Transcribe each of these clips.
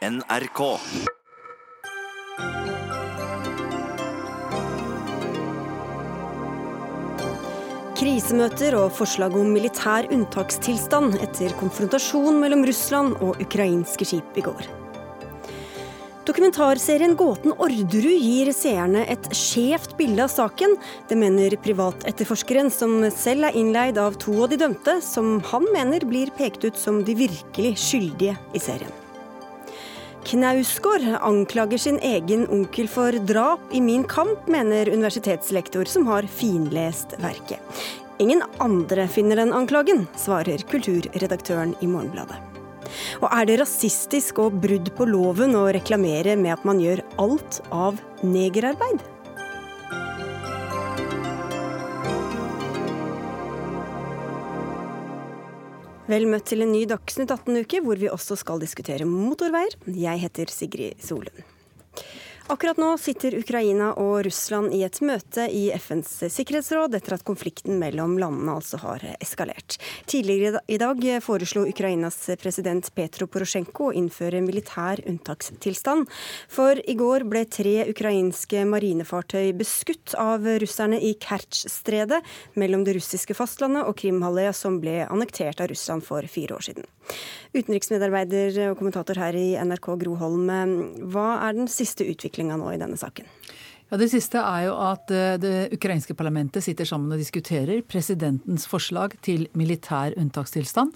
NRK. Krisemøter og forslag om militær unntakstilstand etter konfrontasjon mellom Russland og ukrainske skip i går. Dokumentarserien Gåten Orderud gir seerne et skjevt bilde av saken. Det mener privatetterforskeren, som selv er innleid av to av de dømte, som han mener blir pekt ut som de virkelig skyldige i serien. Knausgård anklager sin egen onkel for drap i Min kamp, mener universitetslektor som har finlest verket. Ingen andre finner den anklagen, svarer kulturredaktøren i Morgenbladet. Og er det rasistisk og brudd på loven å reklamere med at man gjør alt av negerarbeid? Vel møtt til en ny Dagsnytt 18-uke, hvor vi også skal diskutere motorveier. Jeg heter Sigrid Solund. Akkurat nå sitter Ukraina og Russland i et møte i FNs sikkerhetsråd etter at konflikten mellom landene altså har eskalert. Tidligere i dag foreslo Ukrainas president Petro Porosjenko å innføre militær unntakstilstand. For i går ble tre ukrainske marinefartøy beskutt av russerne i Kertsj-stredet mellom det russiske fastlandet og Krimhalvøya, som ble annektert av Russland for fire år siden. Utenriksmedarbeider og kommentator her i NRK Gro Holm, hva er den siste utviklinga nå i denne saken? Ja, Det siste er jo at eh, det ukrainske parlamentet sitter sammen og diskuterer presidentens forslag til militær unntakstilstand.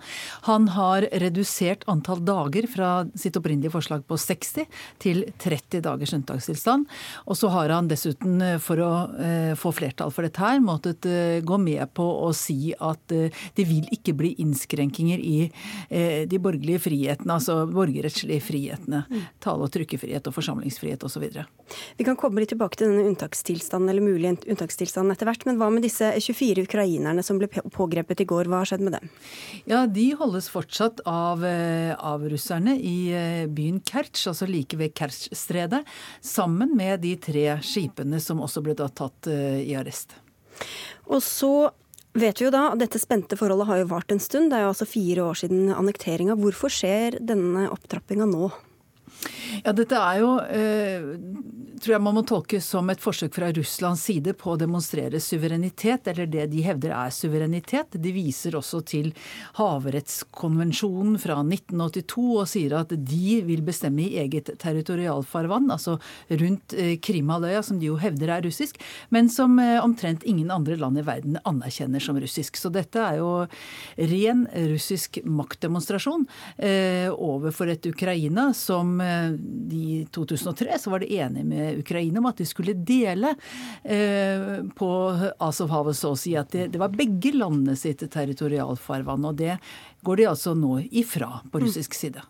Han har redusert antall dager fra sitt opprinnelige forslag på 60 til 30 dagers unntakstilstand. Og så har han dessuten, eh, for å eh, få flertall for dette her, måttet gå med på å si at det vil ikke bli innskrenkinger i de borgerlige frihetene, altså borgerrettslige frihetene. Tale- og trykkefrihet og forsamlingsfrihet osv. Vi kan komme litt tilbake til denne unntakstilstanden, eller mulig unntakstilstanden etter hvert. Men hva med disse 24 ukrainerne som ble pågrepet i går? Hva har skjedd med dem? Ja, De holdes fortsatt av, eh, av russerne i eh, byen Kertsj, altså like ved Kertsjstredet, sammen med de tre skipene som også ble tatt eh, i arrest. Og så vet vi jo da dette spente forholdet har jo vart en stund. Det er jo altså fire år siden annekteringa. Hvorfor skjer denne opptrappinga nå? Ja, dette er jo, eh, tror jeg man må tolke som et forsøk fra Russlands side på å demonstrere suverenitet, eller det de hevder er suverenitet. De viser også til havrettskonvensjonen fra 1982 og sier at de vil bestemme i eget territorialfarvann, altså rundt eh, Krimhalvøya, som de jo hevder er russisk, men som eh, omtrent ingen andre land i verden anerkjenner som russisk. Så dette er jo ren russisk maktdemonstrasjon eh, overfor et Ukraina som eh, i 2003 så var de enige med Ukraina om at de skulle dele eh, på Azovhavet, så å si. At det, det var begge landene sitt territorialfarvann. Og det går de altså nå ifra på russisk side.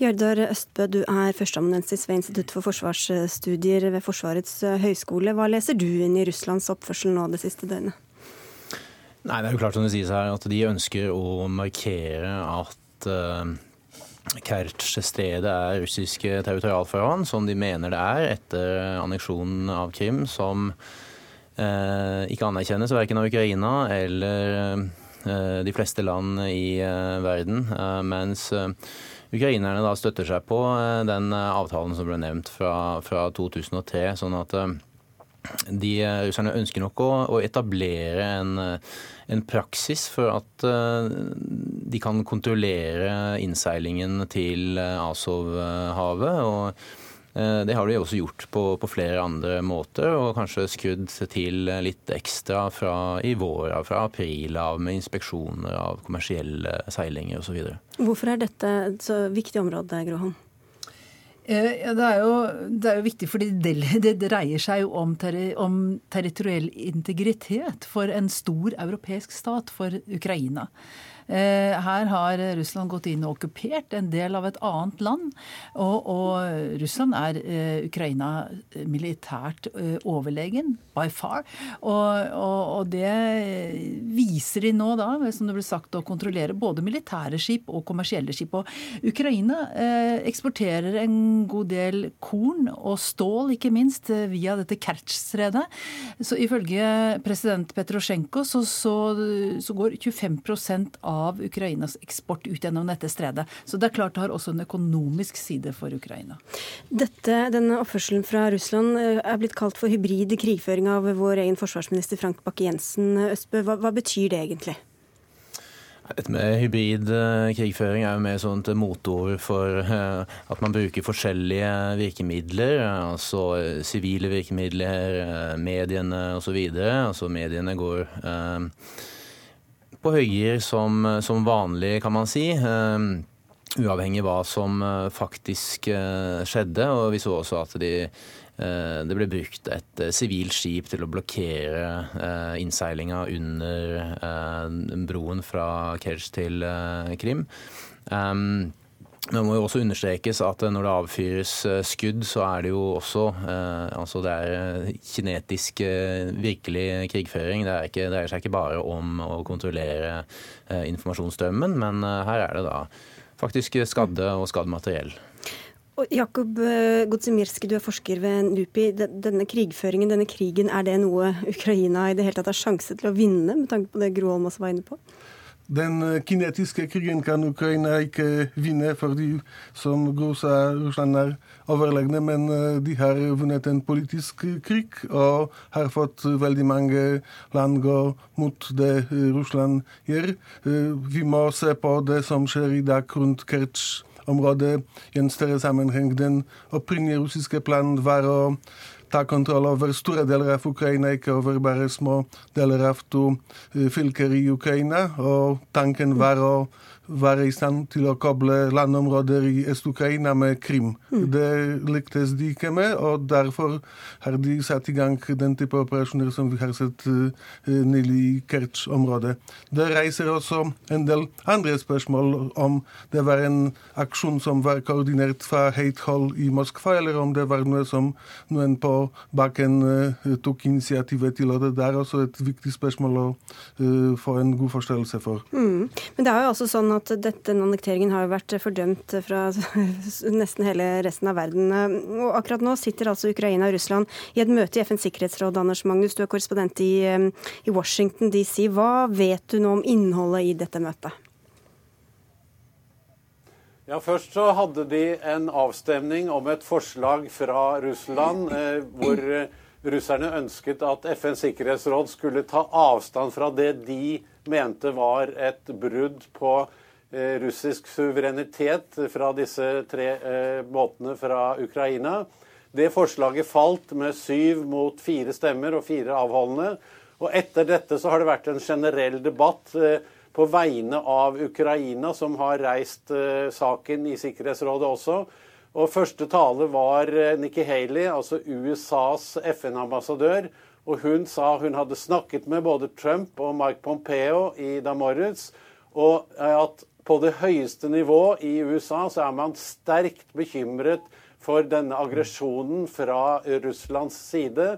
Gjørdar Østbø, du er førsteamanuensis ved Institutt for forsvarsstudier ved Forsvarets høgskole. Hva leser du inn i Russlands oppførsel nå det siste døgnet? Nei, Det er jo klart som det sies her at de ønsker å markere at uh, Kertsj-stedet er russiske territorialfarvann, som de mener det er etter anneksjonen av Krim, som eh, ikke anerkjennes verken av Ukraina eller eh, de fleste land i verden. mens ukrainerne da støtter seg på den avtalen som ble nevnt fra, fra 2003. sånn at de russerne ønsker nok å, å etablere en, en, praksis for at uh, de kan kontrollere innseilingen til Azov-havet. og det har de også gjort på, på, flere andre måter, og kanskje skrudd til litt ekstra fra i vår, fra april av, med inspeksjoner av kommersielle seilinger osv. Hvorfor er dette et så viktig område, Gråholm? Ja, det, er jo, det, er jo, viktig, fordi det, det dreier seg jo om, terri, om, territoriell integritet for en stor europeisk stat, for Ukraina. Her har Russland gått inn og okkupert en del av et annet land. Og, og Russland er Ukraina militært overlegen, by far. Og, og, og, det viser de nå, da, som det ble sagt, å kontrollere både militære skip og kommersielle skip. Og Ukraina eksporterer en god del korn og stål, ikke minst, via dette Kertsj-stredet. Så ifølge president Petrosjenko så, så, så går 25% av av Ukrainas eksport ut gjennom dette stredet. Så det er klart det har også en økonomisk side for Ukraina. Dette, denne oppførselen fra Russland eh, er blitt kalt for hybrid krigføring av vår egen forsvarsminister Frank Bakke-Jensen. Østbø, hva, hva betyr det egentlig? Dette med hybrid eh, krigføring er jo mer sånn et motord for eh, at man bruker forskjellige virkemidler. Altså sivile virkemidler, mediene osv. Altså mediene går på høyer som, som, vanlig, kan man si. Uavhengig hva som faktisk skjedde. Og vi så også at de Eh, det ble brukt et eh, sivilt skip til å blokkere eh, innseilinga under broen fra Kerch til Krim. Men det må jo også understrekes at når det avfyres skudd, så er det jo også altså det er kinetisk virkelig krigføring. Det, ikke, det dreier seg ikke bare om å kontrollere informasjonsstrømmen, men her er det da faktisk skadde og skadd materiell. Jakob eh, Godzimirski, du er forsker ved NUPI. Denne krigføringen, denne krigen, er det noe Ukraina i det hele tatt har sjanse til å vinne, med tanke på det Gro også var inne på? Den eh, kinetiske krigen kan Ukraina ikke vinne, fordi som Gro sa, Russland er overlegne. Men eh, de har vunnet en politisk krig og har fått veldig mange land gå mot det Russland gjør. Vi må se på det som skjer i dag rundt Kertsj området i en større sammenheng. Den opprinnelige russiske planen var å ta kontroll over store deler av Ukraina, ikke over bare små deler av to eh, fylker i Ukraina. Og tanken var å være i stand til å koble landområder i Øst-Ukraina med Krim. Mm. Det lyktes de ikke med, og derfor har de satt i gang den type operasjoner som vi har sett uh, nylig i Kertsj-området. Det reiser også en del andre spørsmål om det var en aksjon som var koordinert fra høyt hold i Moskva, eller om det var noe som noen på bakken uh, tok initiativet til. og Det er også et viktig spørsmål å uh, få en god forståelse for. Mm. Men det er jo også sånn at at dette, annekteringen har vært fordømt fra nesten hele resten av verden. Og akkurat nå sitter altså Ukraina og Russland i et møte i FNs sikkerhetsråd. Anders Magnus, du er korrespondent i, i Washington DC. Hva vet du nå om innholdet i dette møtet? Ja, Først så hadde de en avstemning om et forslag fra Russland eh, hvor russerne ønsket at FNs sikkerhetsråd skulle ta avstand fra det de mente var et brudd på Eh, russisk suverenitet fra disse tre eh, båtene fra Ukraina. Det forslaget falt med syv mot fire stemmer og fire avholdende. Og etter dette så har det vært en generell debatt eh, på vegne av Ukraina, som har reist saken i Sikkerhetsrådet også. Og første tale var Nikki Haley, altså USAs FN-ambassadør. Og hun sa hun hadde snakket med både Trump og Mike Pompeo i Damoruz, og at på det høyeste nivå i USA så er man sterkt bekymret for denne aggresjonen fra Russlands side.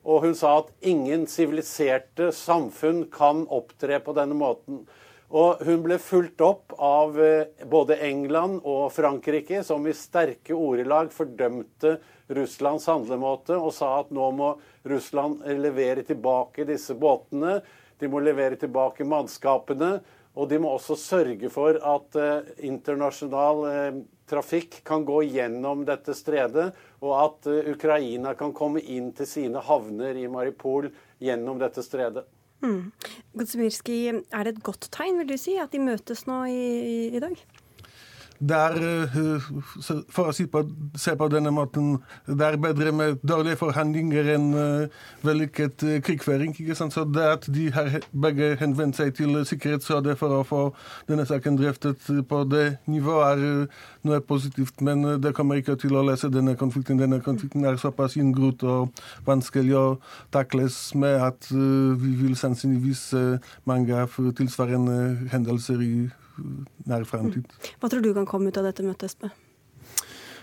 Og hun sa at ingen siviliserte samfunn kan opptre på denne måten. Og hun ble fulgt opp av eh, både England og Frankrike, som i sterke ordelag fordømte Russlands handlemåte og sa at nå må Russland levere tilbake disse båtene. De må levere tilbake mannskapene. Og de må også sørge for at eh, internasjonal eh, trafikk kan gå gjennom dette stredet, og at eh, Ukraina kan komme inn til sine havner i Maripol gjennom dette stredet. Mm. er det et godt tegn, vil du si, at de møtes nå i, i dag? Det er, eh, for å si på, se på denne måten, det er bedre med dårlige forhandlinger enn uh, vellykket krigføring. ikke sant? Så det at de har begge henvendt seg til Sikkerhetsrådet for å få denne saken drøftet på det nivået, er noe positivt. Men det kommer ikke til å løse denne konflikten. Denne konflikten er såpass inngrodd og vanskelig å takles med at vi vil sannsynligvis mange av tilsvarende hendelser i nær fremtid. Hva tror du kan komme ut av dette møtet, Espe?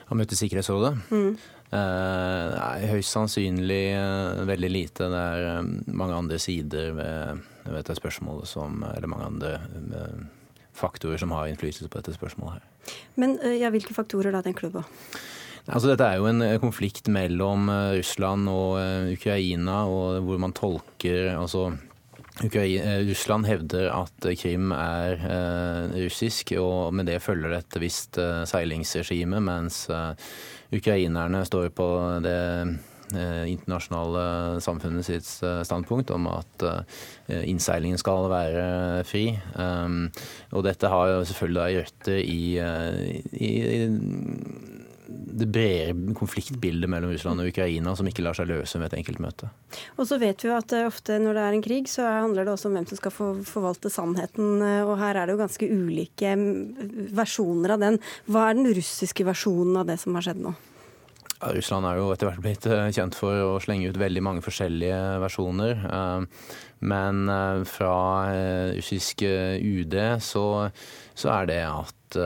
Av møtet Sikkerhetsrådet? Mm. Eh, nei, høyst sannsynlig eh, veldig lite. Det er eh, mange andre sider ved, ved dette spørsmålet som Eller mange andre eh, faktorer som har innflytelse på dette spørsmålet her. Men eh, ja, hvilke faktorer da, tenker du på? Altså, dette er jo en konflikt mellom Russland og Ukraina, og hvor man tolker altså Russland hevder at Krim er russisk, og med det følger det et visst seilingsregime, mens ukrainerne står på det internasjonale samfunnet sitt standpunkt om at innseilingen skal være fri. Og dette har selvfølgelig røtter i, i, i det bredere konfliktbildet mellom Russland og Ukraina som ikke lar seg løse med et enkelt møte. Og så vet vi jo at eh, ofte når det er en krig, så handler det også om hvem som skal forvalte sannheten. Eh, og her er det jo ganske ulike mm, versjoner av den. Hva er den russiske versjonen av det som har skjedd nå? Ja, Russland er jo etter hvert blitt eh, kjent for å slenge ut veldig mange forskjellige versjoner. Men fra russisk UD så, så er det at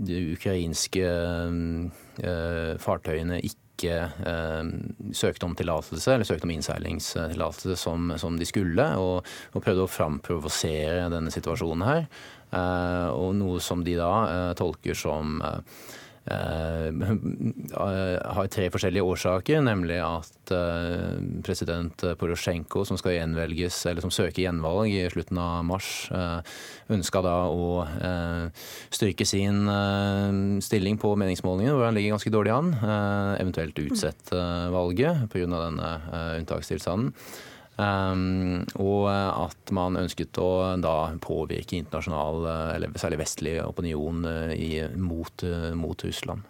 de ukrainske eh, fartøyene ikke eh, søkte om tillatelse, eller søkte om innseilingstillatelse som, som, de skulle, og, og prøvde å framprovosere denne situasjonen her. Eh, og noe som de da tolker som Eh, har tre forskjellige årsaker, nemlig at eh, president Porosjenko, som skal gjenvelges, eller som søker gjenvalg i slutten av mars, eh, ønska da å styrke sin stilling på meningsmålingene, hvor han ligger ganske dårlig an, eventuelt utsette valget pga. denne unntakstilstanden. Um, og at man ønsket å da påvirke internasjonal, eller særlig vestlig opinion i, mot, mot Russland.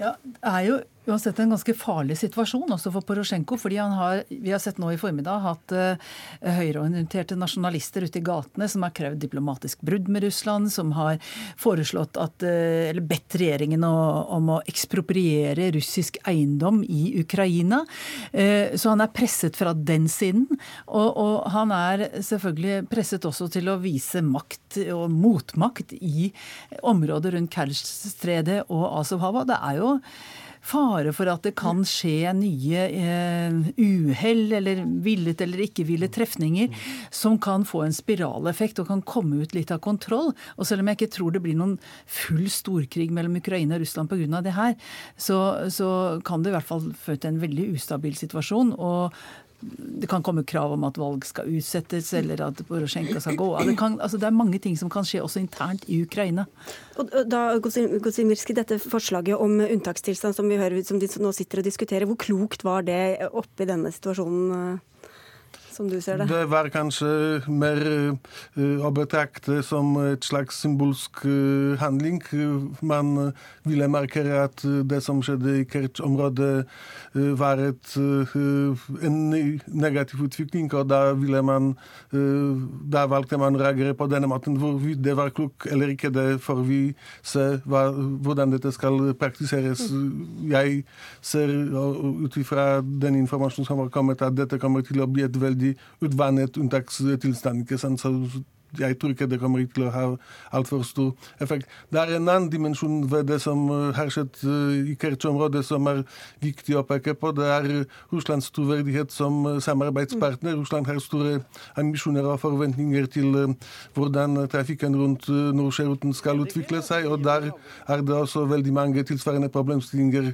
Ja, det er jo uansett en ganske farlig situasjon også for Porosjenko. fordi han har, Vi har sett nå i formiddag hatt uh, høyreorienterte nasjonalister ute i gatene som har krevd diplomatisk brudd med Russland, som har foreslått at, uh, eller bedt regjeringen å, om å ekspropriere russisk eiendom i Ukraina. Uh, så han er presset fra den siden. Og, og, han er selvfølgelig presset også til å vise makt og motmakt i området rundt Kerch-stredet og Azovhava. Det er jo fare for at det kan skje nye eh, uhell eller villet eller ikke villet trefninger som kan få en spiraleffekt og kan komme ut litt av kontroll. Og selv om jeg ikke tror det blir noen full storkrig mellom Ukraina og Russland pga. det her, så, så kan det i hvert fall føre til en veldig ustabil situasjon. og det kan komme krav om at valg skal utsettes, eller at Porosjenko skal gå av. Det, altså det, er mange ting som kan skje også internt i Ukraina. Og da, Gosimirski, dette forslaget om unntakstilstand som vi hører som de nå sitter og diskuterer, hvor klokt var det oppi denne situasjonen? Som du ser det? Det var kanskje mer uh, å betrakte som et slags symbolsk uh, handling. Man uh, ville markere at det som skjedde i Kerch-området, var et, en negativ utvikling, og da ville man Da valgte man å reagere på denne måten. Hvorvidt det var klokt eller ikke, det får vi se hvordan dette skal praktiseres. Jeg ser ut ifra den informasjonen som har kommet, at dette kommer til å bli et veldig veldig utvannet unntakstilstand. ikke sant? Så jeg tror ikke det kommer til å ha altfor stor effekt. Det er en annen dimensjon ved det som eh, har skjedd eh, i Kertsj-området som er viktig å peke på. Det er Russlands troverdighet som eh, samarbeidspartner. Russland har store ambisjoner og forventninger til hvordan trafikken rundt Nordsjøruten skal utvikle seg. Og der er det også veldig mange tilsvarende problemstillinger.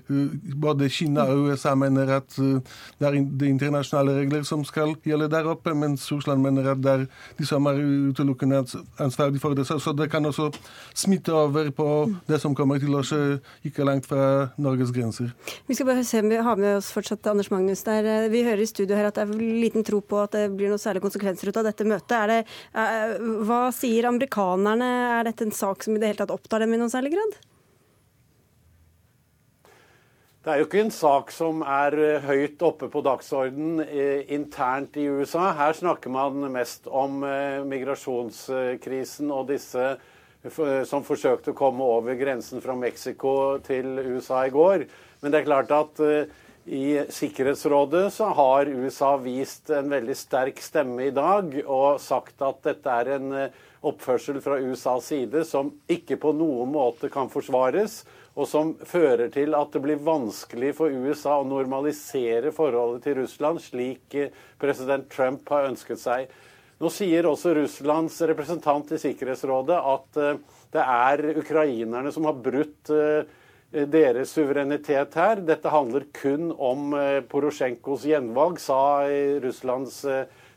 Både Kina og USA mener at det er de internasjonale regler som skal gjelde der oppe, mens Russland mener at det er de som er utelukkende utelukkende ansvarlig for det. Så det kan også smitte over på det som kommer til å skje ikke langt fra Norges grenser. Vi skal bare se om vi har med oss fortsatt Anders Magnus der. Vi hører i studio her at det er liten tro på at det blir noen særlige konsekvenser ut av dette møtet. Det, hva sier amerikanerne? Er dette en sak som i det hele tatt opptar dem i noen særlig grad? Det er jo ikke en sak som er eh, høyt oppe på dagsordenen internt i USA. Her snakker man mest om eh, migrasjonskrisen og disse som forsøkte å komme over grensen fra Mexico til USA i går. Men det er klart at i Sikkerhetsrådet så har USA vist en veldig sterk stemme i dag og sagt at dette er en oppførsel fra USAs side som ikke på noen måte kan forsvares og som fører til at det blir vanskelig for USA å normalisere forholdet til Russland, slik eh, president Trump har ønsket seg. Nå sier også Russlands representant i Sikkerhetsrådet at eh, det er ukrainerne som har brutt eh, deres suverenitet her. Dette handler kun om Porosjenkos gjenvalg, sa Russlands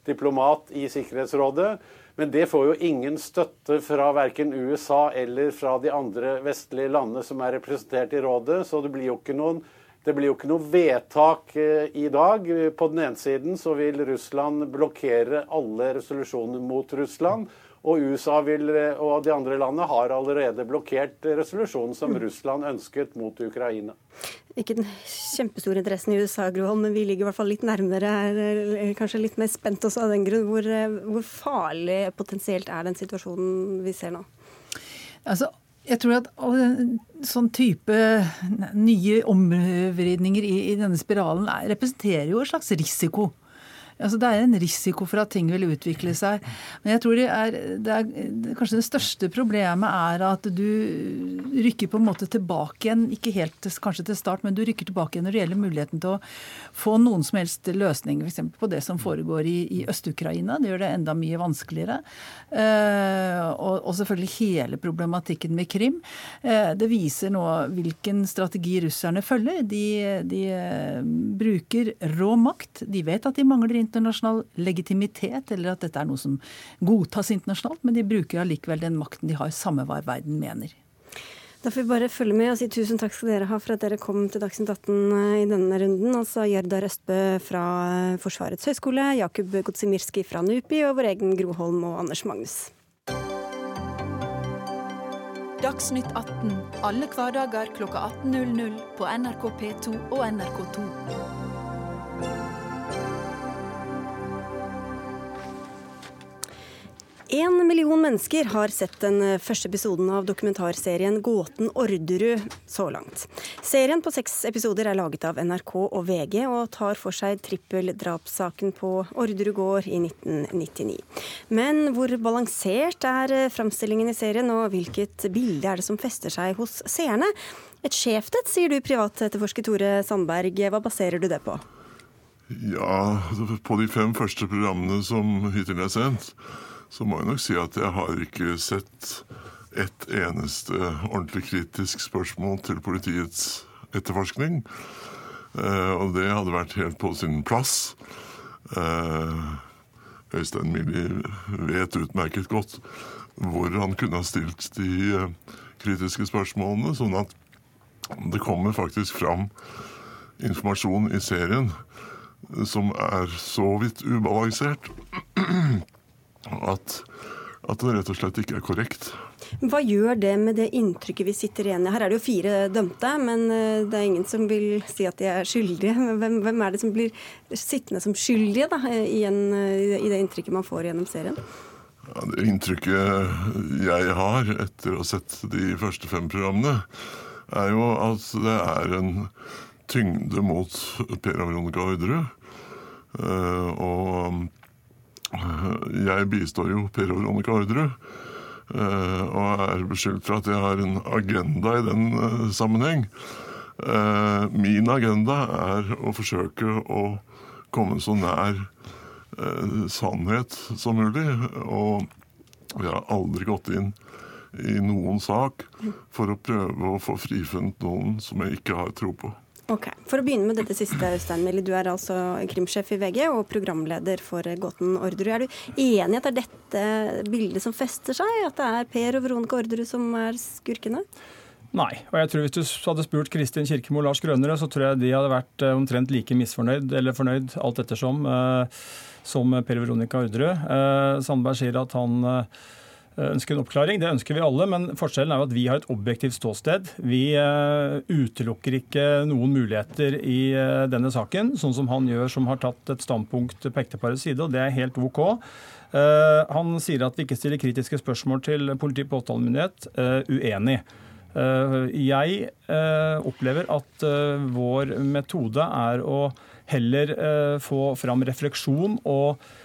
diplomat i Sikkerhetsrådet. Men det får jo ingen støtte fra verken USA eller fra de andre vestlige landene som er representert i rådet, så det blir jo ikke noen det blir jo ikke noe vedtak eh, i dag. På den ene siden så vil Russland blokkere alle resolusjoner mot Russland. Og USA vil, eh, og de andre landene har allerede blokkert resolusjonen som mm. Russland ønsket mot Ukraina. Ikke den kjempestore interessen i USA, Groholm, men vi ligger i hvert fall litt nærmere. Er kanskje litt mer spent også av den grunn. Hvor, eh, hvor farlig potensielt er den situasjonen vi ser nå? Altså, jeg tror at sånn type nye omvridninger i, i denne spiralen er, representerer jo en slags risiko. Altså, det er en risiko for at ting vil utvikle seg. Men jeg tror det er, det er, kanskje det største problemet er at du rykker på en måte tilbake igjen, ikke helt til, kanskje til start, men du rykker tilbake igjen når det gjelder muligheten til å få noen som helst løsning f.eks. på det som foregår i, i Øst-Ukraina. Det gjør det enda mye vanskeligere. Eh, og, og, selvfølgelig hele problematikken med Krim. Eh, det viser nå hvilken strategi russerne følger. De, de eh, bruker rå makt. De vet at de mangler internasjonal legitimitet, eller at dette er noe som godtas internasjonalt, men de bruker allikevel den makten de har, samme hva verden mener. Da får vi bare følge med og si tusen takk skal dere ha for at dere kom til Dagsnytt 18 eh, i denne runden. Altså Gjerdar Østbø fra eh, Forsvarets høgskole, Jakub Godsimirski fra NUPI og vår egen Groholm og Anders Magnus. Dagsnytt 18 alle hverdager klokka 18.00 på NRK P2 og NRK2. En million mennesker har sett den første episoden av dokumentarserien Gåten Orderud så langt. Serien på seks episoder er laget av NRK og VG, og tar for seg trippeldrapssaken på Orderud gård i 1999. Men hvor balansert er framstillingen i serien, og hvilket bilde er det som fester seg hos seerne? Et skjevt et, sier du privatetterforsker Tore Sandberg. Hva baserer du det på? Ja, på de fem første programmene som hittil er sendt så må jeg nok si at jeg har ikke sett et eneste ordentlig kritisk spørsmål til politiets etterforskning. Eh, og det hadde vært helt på sin plass. Eh, Øystein Millie vet utmerket godt hvor han kunne ha stilt de eh, kritiske spørsmålene, sånn at det kommer faktisk fram informasjon i serien som er så vidt ubalansert at, at det rett og slett ikke er korrekt. Hva gjør det med det inntrykket vi sitter igjen i? Her er det jo fire dømte, men eh, det er ingen som vil si at de er skyldige. Hvem, hvem er det som blir sittende som skyldige da, i, en, i det inntrykket man får gjennom serien? Ja, det inntrykket jeg har etter å ha sett de første fem programmene, er jo at det er en tyngde mot Per Veronica Orderud. Uh, og jeg bistår jo Per Veronica Orderud. Eh, og er beskyldt for at jeg har en agenda i den eh, sammenheng. Eh, min agenda er å forsøke å komme så nær sannhet som mulig. Og jeg har aldri gått inn i noen sak for å prøve å få frifunnet noen som jeg ikke har tro på. Ok, For å begynne med dette siste, Øystein Millie. Du er altså krimsjef i VG og programleder for Gåten Orderud. Er du enig at det er dette bildet som fester seg? At det er Per og Veronica Orderud som er skurkene? Nei. Og jeg tror Hvis du hadde spurt Kristin Kirkemo og Lars Grønnere, så tror jeg de hadde vært eh, omtrent like misfornøyd, eller fornøyd, alt ettersom, eh, som Per Veronica Orderud. Eh, Sandberg sier at han Eh, ønsker en oppklaring. Det ønsker vi alle, men forskjellen er jo at vi har et objektivt ståsted. Vi eh, utelukker ikke noen muligheter i eh, denne saken, sånn som han gjør, som har tatt et standpunkt på ekteparets side, og det er helt OK. Han sier at vi ikke stiller kritiske spørsmål til politi og påtalemyndighet. Uenig. Jeg opplever at vår metode er å heller få fram refleksjon og Eh,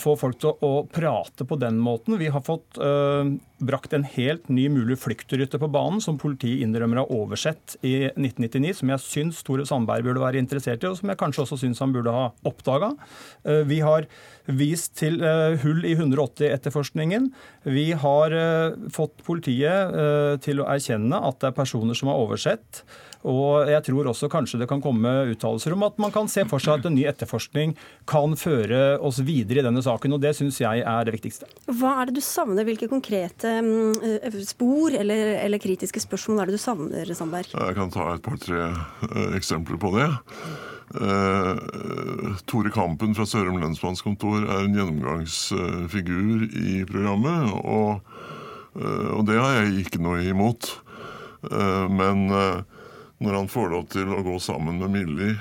få folk til å prate på den måten. Vi har fått uh, brakt en helt ny mulig fluktrute på banen, som politiet innrømmer har oversett i 1999, som jeg syns Tore Sandberg burde være interessert i, og som jeg kanskje også syns han burde ha oppdaga. Uh, vi har vist til hull i 180-etterforskningen. Vi har fått politiet til å erkjenne at det er personer som har oversett. Og jeg tror også kanskje det kan komme uttalelser om at man kan se for seg at en ny etterforskning kan føre oss videre i denne saken, og det syns jeg er det viktigste. Hva er det du savner? Hvilke konkrete mm, spor eller, eller, kritiske spørsmål er det du savner, Sandberg? Jeg kan ta et par-tre uh, eksempler på det. Eh, Tore Kampen fra Sørum lensmannskontor er en gjennomgangsfigur i programmet, og, og, det har jeg ikke noe imot. men når han får lov til å gå sammen med Millie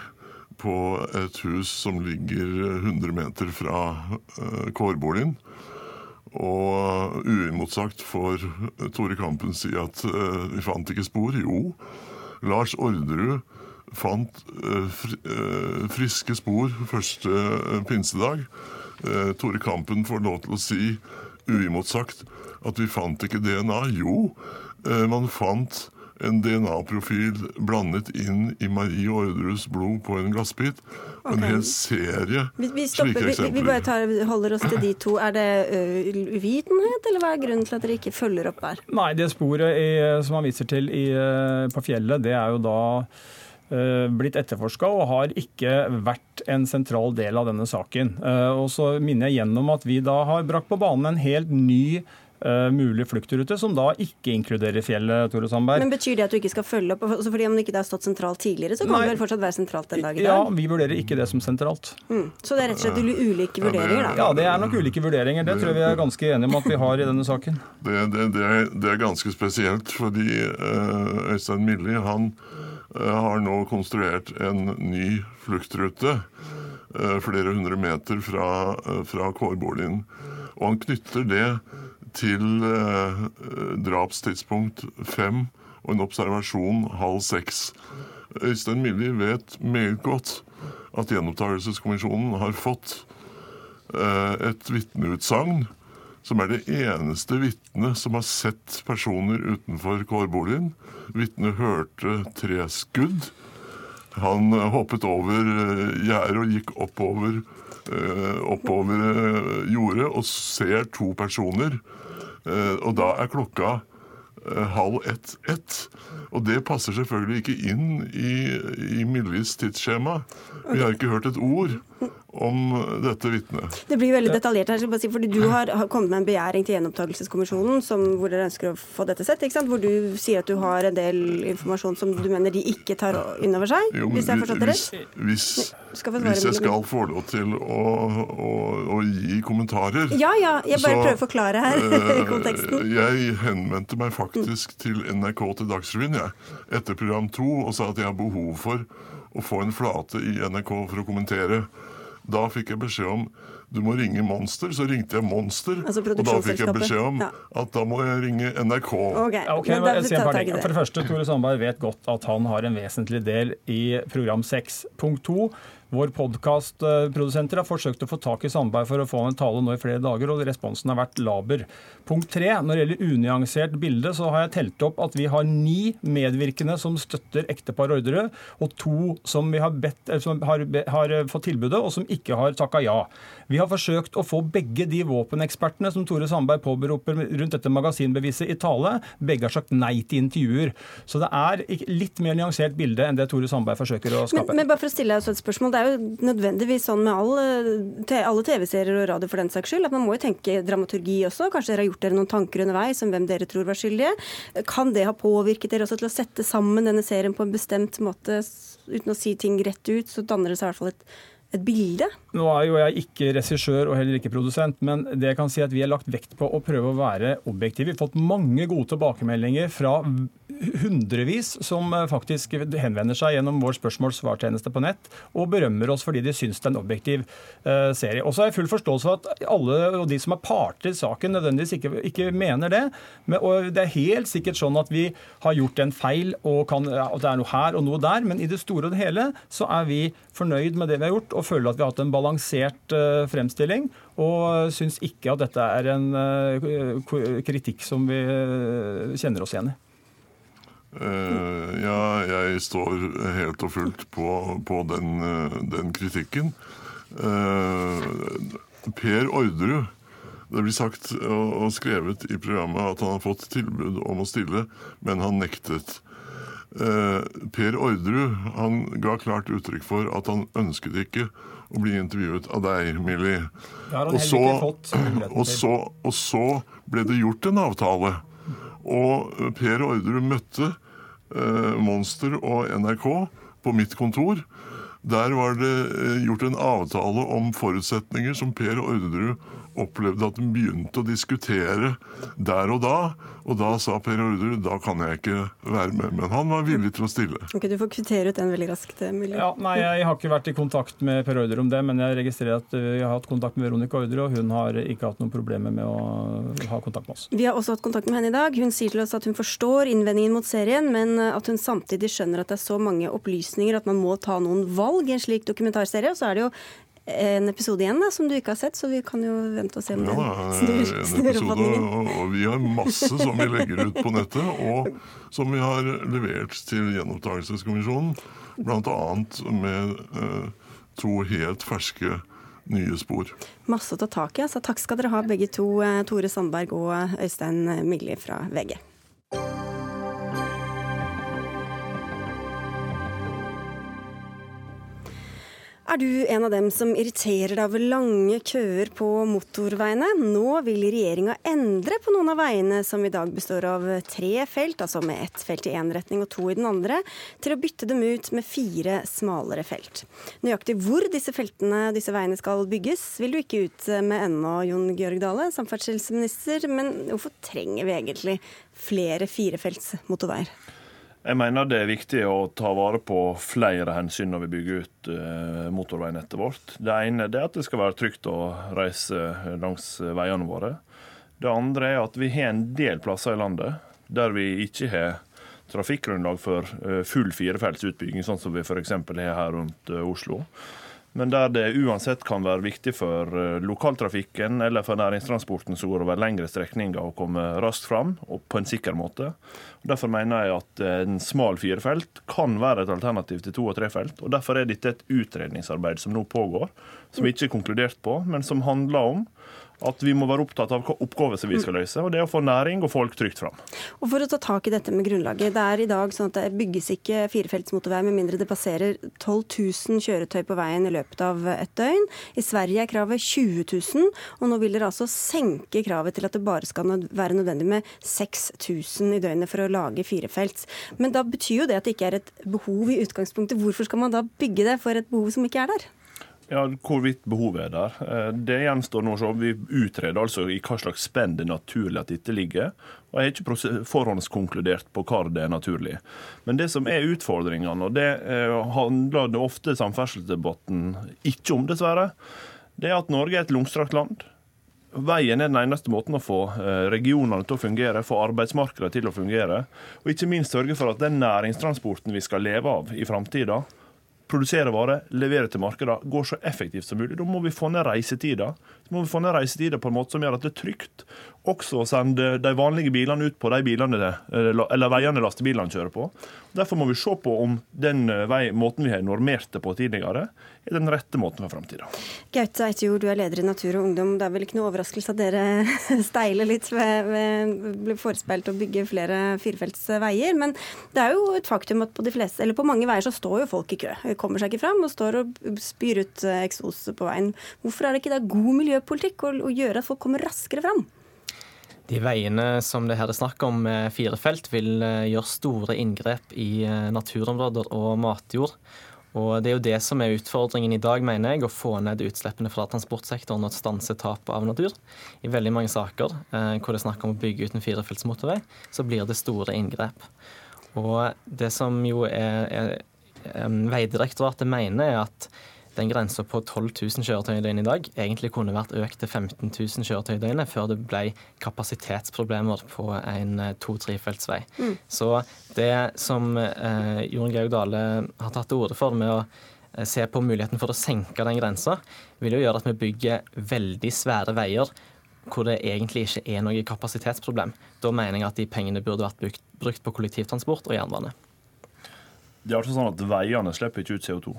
på et hus som ligger 100 meter fra uh, kårboligen, og uimotsagt får Tore Kampen si at uh, vi fant ikke spor. Jo, Lars Orderud fant uh, friske spor første pinsedag. Tore Kampen får lov til å si uimotsagt at vi fant ikke DNA. Jo, man fant en DNA-profil blandet inn i Marie Orderus blod på en glassbit. Okay. En hel serie vi, vi slike eksempler. Vi, vi bare tar, holder oss til de to. Er det uvitenhet, eller hva er grunnen til at dere ikke følger opp der? Nei, det sporet i, som han viser til i, på fjellet, det er jo da blitt etterforska og har ikke vært en sentral del av denne saken. Og så minner jeg gjennom at vi da har brakt på banen en helt ny Uh, mulig fluktrute, som da ikke inkluderer fjellet, Tore Sandberg. Men Betyr det at du ikke skal følge opp? Altså fordi Om det ikke har stått sentralt tidligere, så kan Nei. det vel fortsatt være sentralt den dag i dag? Ja, vi vurderer ikke det som sentralt. Mm. Så det er rett og slett ulike vurderinger, da? Ja, det er nok ulike vurderinger. Det tror jeg vi er ganske enige om at vi har i denne saken. Det, det, det, er, det er, ganske spesielt, fordi uh, Øystein Millie han uh, har nå konstruert en ny fluktrute flere hundre meter fra, fra kårboligen. Og han knytter det til eh, drapstidspunkt fem og en observasjon halv seks. Øystein Millie vet meget godt at Gjenopptakelseskommisjonen har fått eh, et vitneutsagn som er det eneste vitnet som har sett personer utenfor kårboligen. Vitnet hørte tre skudd. Han hoppet over eh, gjerdet og gikk oppover, eh, oppover jordet og ser to personer Eh, og da er klokka eh, halv ett-ett. Og det passer selvfølgelig ikke inn i, i Millis tidsskjema. Vi har ikke hørt et ord om dette vitnet. Det blir veldig detaljert her, si, fordi Du har, kommet med en begjæring til Gjenopptakelseskommisjonen hvor dere ønsker å få dette sett. Hvor du sier at du har en del informasjon som du mener de ikke tar inn over seg? Jo, hvis jeg har forstått det rett? Hvis, hvis, jeg skal få lov til å, å, å gi kommentarer Ja, ja. Jeg bare så, prøver å forklare her uh, konteksten. Jeg henvendte meg faktisk til NRK til Dagsrevyen jeg, etter program to og sa at jeg har behov for å få en flate i NRK for å kommentere. Da fikk jeg beskjed om du må ringe Monster. Så ringte jeg Monster, altså og da fikk jeg beskjed om ja. at da må jeg ringe NRK. Okay. okay men jeg for det første, Tore Sandberg vet godt at han har en vesentlig del i program 6. Punkt 2. Vår podkastprodusenter har forsøkt å få tak i Sandberg for å få en tale nå i flere dager, og responsen har vært laber. Punkt tre, når det gjelder unyansert bilde, så har jeg telt opp at vi har ni medvirkende som støtter ektepar Orderud, og to som vi har, bedt, som har, har fått tilbudet, og som ikke har takka ja. Vi har forsøkt å få begge de våpenekspertene som Tore Sandberg påberoper rundt dette magasinbeviset i tale. Begge har sagt nei til intervjuer. Så det er litt mer nyansert bilde enn det Tore Sandberg forsøker å skape. Men, men bare for å stille deg et spørsmål det er jo nødvendigvis sånn med alle, alle TV-serier og radio for den saks skyld, at man må jo tenke dramaturgi også. Kanskje dere har gjort dere noen tanker underveis om hvem dere tror var skyldige. Kan det ha påvirket dere også til å sette sammen denne serien på en bestemt måte, uten å si ting rett ut? Så danner det seg i hvert fall et et bilde? Nå er jo jeg ikke regissør og heller ikke produsent, men det jeg kan si at vi har lagt vekt på å prøve å være objektive. Vi har fått mange gode tilbakemeldinger fra hundrevis som faktisk henvender seg gjennom vår spørsmål-svar-tjeneste på nett og berømmer oss fordi de syns det er en objektiv serie. Og så har jeg full forståelse for at alle og de som er parter i saken, nødvendigvis ikke, ikke mener det. Men, og det er helt sikkert sånn at vi har gjort en feil og kan, at det er noe her og noe der, men i det store og det hele så er vi fornøyd med det vi har gjort og føler at vi har hatt en balansert uh, fremstilling. Og syns ikke at dette er en uh, kritikk som vi uh, kjenner oss igjen i. ja, jeg står helt og fullt på, på den, den, kritikken. per Orderud det blir sagt og skrevet i programmet at han har fått tilbud om å stille, men han nektet. Eh, per Orderud han ga klart uttrykk for at han ønsket ikke å bli intervjuet av deg, Millie. Og så, og, så, og så ble det gjort en avtale. Og Per Orderud møtte eh, Monster og NRK på mitt kontor. Der var det eh, gjort en avtale om forutsetninger som Per Orderud opplevde at den begynte å diskutere der og da. Og da sa Per Orderud da kan jeg ikke være med. Men han var villig til å stille. Ok, Du får kvittere ut den veldig raskt. Emilie. Ja, nei, Jeg har ikke vært i kontakt med Per Orderud om det, men jeg registrerer at vi har hatt kontakt med Veronica Orderud, og hun har ikke hatt noen problemer med å ha kontakt med oss. Vi har også hatt kontakt med henne i dag. Hun sier til oss at hun forstår innvendingen mot serien, men at hun samtidig skjønner at det er så mange opplysninger at man må ta noen valg i en slik dokumentarserie. Og så er det jo en episode igjen da, som du ikke har sett, så vi kan jo vente og se om ja, det snur, oppfatningen. Og vi har masse som vi legger ut på nettet, og som vi har levert til Gjenopptakelseskommisjonen. Bl.a. med eh, to helt ferske nye spor. Masse å ta tak i. Så takk skal dere ha begge to, eh, Tore Sandberg og Øystein Migli fra VG. Er du en av dem som irriterer deg over lange køer på motorveiene? Nå vil regjeringa endre på noen av veiene som i dag består av tre felt, altså med ett felt i én retning og to i den andre, til å bytte dem ut med fire smalere felt. Nøyaktig hvor disse feltene, disse veiene skal bygges, vil du ikke ut med ennå, Jon Georg Dale, samferdselsminister. Men hvorfor trenger vi egentlig flere firefelts motorveier? Jeg mener det er viktig å ta vare på flere hensyn når vi bygger ut uh, motorveinettet vårt. Det ene er at det skal være trygt å reise langs veiene våre. Det andre er at vi har en del plasser i landet der vi ikke har trafikkgrunnlag for full firefelts utbygging, sånn som vi f.eks. har her rundt Oslo men der det uansett kan være viktig for eh, lokaltrafikken eller for næringstransporten som går over lengre strekninger, å komme raskt fram og på en sikker måte. Derfor mener jeg at en smal firefelt kan være et alternativ til to- og trefelt. og Derfor er dette et utredningsarbeid som nå pågår, som vi ikke er konkludert på, men som handler om at vi må være opptatt av hva oppgaver vi skal løse, og det å få næring og folk trygt fram. Og For å ta tak i dette med grunnlaget. Det er i dag sånn at det bygges ikke firefelts motorvei med mindre det passerer 12 000 kjøretøy på veien i løpet av et døgn. I Sverige er kravet 20 000, og nå vil dere altså senke kravet til at det bare skal være nødvendig med 6000 i døgnet for å lage firefelts. Men da betyr jo det at det ikke er et behov i utgangspunktet. Hvorfor skal man da bygge det for et behov som ikke er der? Ja, Hvorvidt behovet er der. Eh, det gjenstår nå å se. Vi utreder altså i hva slags spenn det er naturlig at dette ligger. Og Jeg har ikke forhåndskonkludert på hva det er naturlig. Men det som er utfordringene, og det eh, handler det ofte samferdselsdebatten ikke om, dessverre, det er at Norge er et langstrakt land. Veien er den eneste måten å få eh, regionene til å fungere, få arbeidsmarkedet til å fungere, og ikke minst sørge for at den næringstransporten vi skal leve av i framtida, produsere varer, levere til markedet, går så effektivt som mulig. Da må vi få ned reisetida. Så må vi få ned reisetida på en måte som gjør at det er trygt også å sende de vanlige bilene ut på de bilene, eh, eller veiene lastebilene kjører på. Derfor må vi se på om den eh, vei, måten vi har normert det på tidligere, er den rette måten for framtida. Gaute Eitjord, du er leder i Natur og Ungdom. Det er vel ikke noe overraskelse at dere steiler litt ved, ved ble forespeilt å bygge flere firefelts veier. Men det er jo et faktum at på, fleste, på mange veier så står jo folk i kø. Kommer seg ikke fram og står og spyr ut eh, eksos på veien. Hvorfor er det ikke da god miljøpolitikk å, å gjøre at folk kommer raskere fram? De veiene som det her er snakk om med fire felt, vil eh, gjøre store inngrep i eh, naturområder og matjord. Og Det er jo det som er utfordringen i dag, mener jeg, å få ned utslippene fra transportsektoren og stanse tapet av natur. I veldig mange saker eh, hvor det er snakk om å bygge ut en firefelts motorvei, så blir det store inngrep. Og det som jo er, er Vegdirektoratet mener, er at den grensa på 12 000 kjøretøy i døgnet i dag egentlig kunne vært økt til 15 000 kjøretøy i døgnet før det ble kapasitetsproblemer på en to-trefeltsvei. Mm. Så det som eh, Jorunn Georg Dale har tatt til orde for med å eh, se på muligheten for å senke den grensa, vil jo gjøre at vi bygger veldig svære veier hvor det egentlig ikke er noe kapasitetsproblem. Da mener jeg at de pengene burde vært brukt, brukt på kollektivtransport og jernbane. Det er altså sånn at Veiene slipper ikke ut CO2.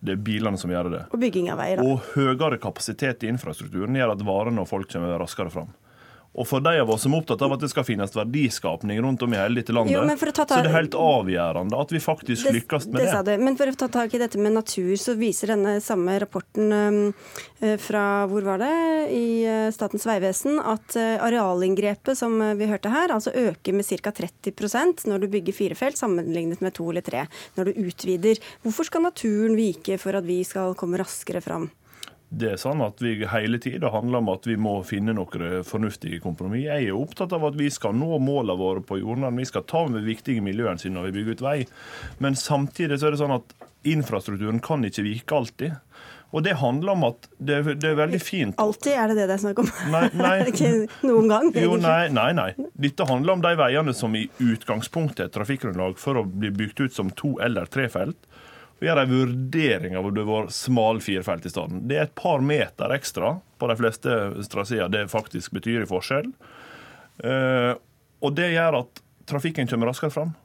Det er bilene som gjør det. Og bygging av veier. Og høyere kapasitet i infrastrukturen gjør at varene og folk kommer raskere fram. Og for de av oss som er opptatt av at det skal finnes verdiskapning rundt om i hele dette landet, jo, ta, så er det helt avgjørende at vi faktisk det, lykkes med det. det. Men for å ta tak i dette med natur, så viser denne samme rapporten um, fra hvor var det, i uh, Statens vegvesen at uh, arealinngrepet som vi hørte her, altså øker med ca. 30% når du bygger fire felt sammenlignet med to eller tre når du utvider. Hvorfor skal naturen vike for at vi skal komme raskere fram? Det er sånn at vi hele tida handler om at vi må finne noen fornuftige kompromiss. Jeg er opptatt av at vi skal nå målene våre på jordnæren. Vi skal ta med viktige miljøhensyn når vi bygger ut vei. Men samtidig så er det sånn at infrastrukturen kan ikke vike alltid. Og det handler om at det, det, er veldig fint Alltid er det det det er snakk om? Nei, nei. ikke noen gang? Jo, nei, nei, nei. Dette handler om de veiene som i utgangspunktet er trafikkgrunnlag for å bli bygd ut som to eller tre og gjør en vurdering av om det var smal firefelt i stedet. Det er et par meter ekstra på de fleste traseer det faktisk betyr i forskjell. Uh, og det gjør at trafikken kommer raskere fram.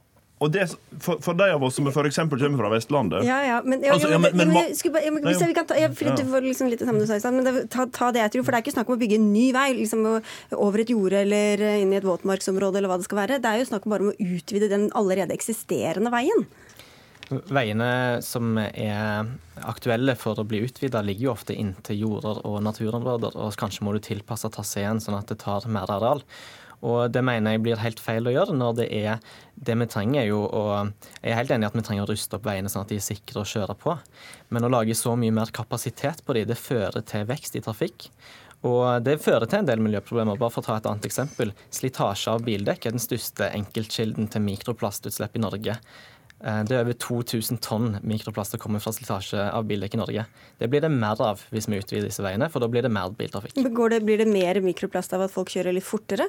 Og det, for, for, de av oss som f.eks. kommer fra Vestlandet Ja, ja, men, ja, altså, ja, men, men, men hvis vi kan ta, jeg, for var liksom litt det samme du sa. Men det, ta, ta, det jeg tror, for det er ikke snakk om å bygge en ny vei liksom over et jorde eller inn i et våtmarksområde eller hva det skal være. Det er jo snakk om bare om å utvide den allerede eksisterende veien. Veiene som er aktuelle for å bli utvida, ligger jo ofte inntil jorder og naturområder. Og kanskje må du tilpasse traseen sånn at det tar mer areal. Og det mener jeg blir helt feil å gjøre når det er det vi trenger jo å Jeg er helt enig i at vi trenger å ruste opp veiene sånn at de er sikre å kjøre på. Men å lage så mye mer kapasitet på de, det fører til vekst i trafikk. Og det fører til en del miljøproblemer. Bare for å ta et annet eksempel. Slitasje av bildekk er den største enkeltkilden til mikroplastutslipp i Norge. Eh, det er over 2000 tonn mikroplast som kommer fra slitasje av bildekk i Norge. Det blir det mer av hvis vi utvider disse veiene, for da blir det mer biltrafikk. Det, blir det mer mikroplast av at folk kjører litt fortere?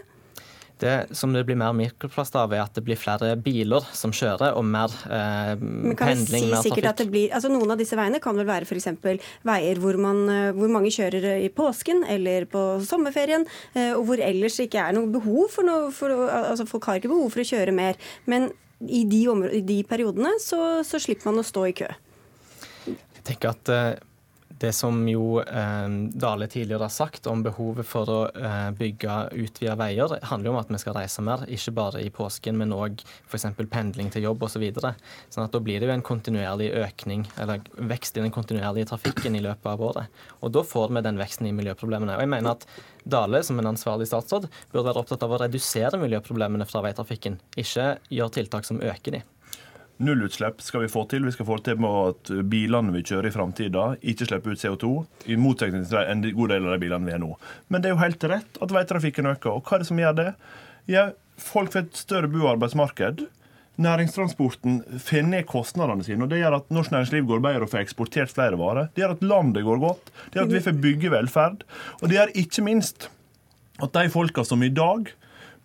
Det som det blir mer mikroplast av, er at det blir flere biler som kjører, og mer eh, Men kan pendling, si mer trafikk. At det blir, altså Noen av disse veiene kan vel være f.eks. veier hvor, man, eh, hvor, mange kjører i påsken eller på sommerferien, eh, og hvor ellers ikke er noe behov for noe for, altså Folk har ikke behov for å kjøre mer. Men i de, i de periodene så, så, slipper man å stå i kø. Jeg tenker at uh, det som jo eh, Dale tidligere har sagt om behovet for å eh, bygge utvida veier, handler jo om at vi skal reise mer, ikke bare i påsken, men òg f.eks. pendling til jobb osv. Så sånn at da blir det jo en kontinuerlig økning, eller vekst i den kontinuerlige trafikken i løpet av året. Og da får vi den veksten i miljøproblemene. Og jeg mener at Dale, som en ansvarlig statsråd, burde være opptatt av å redusere miljøproblemene fra veitrafikken, ikke gjøre tiltak som øker de. Nullutslipp skal vi få til. Vi skal få til med at bilene vi kjører i framtida, ikke slipper ut CO2. I motsetning til en god del av de bilene vi har nå. Men det er jo helt rett at veitrafikken øker. Og hva er det som gjør det? Ja, folk får et større bo- og arbeidsmarked. Næringstransporten får ned kostnadene sine. og Det gjør at norsk næringsliv går bedre og får eksportert flere varer. Det gjør at landet går godt. Det gjør at vi får bygge velferd. Og det gjør ikke minst at de folka som i dag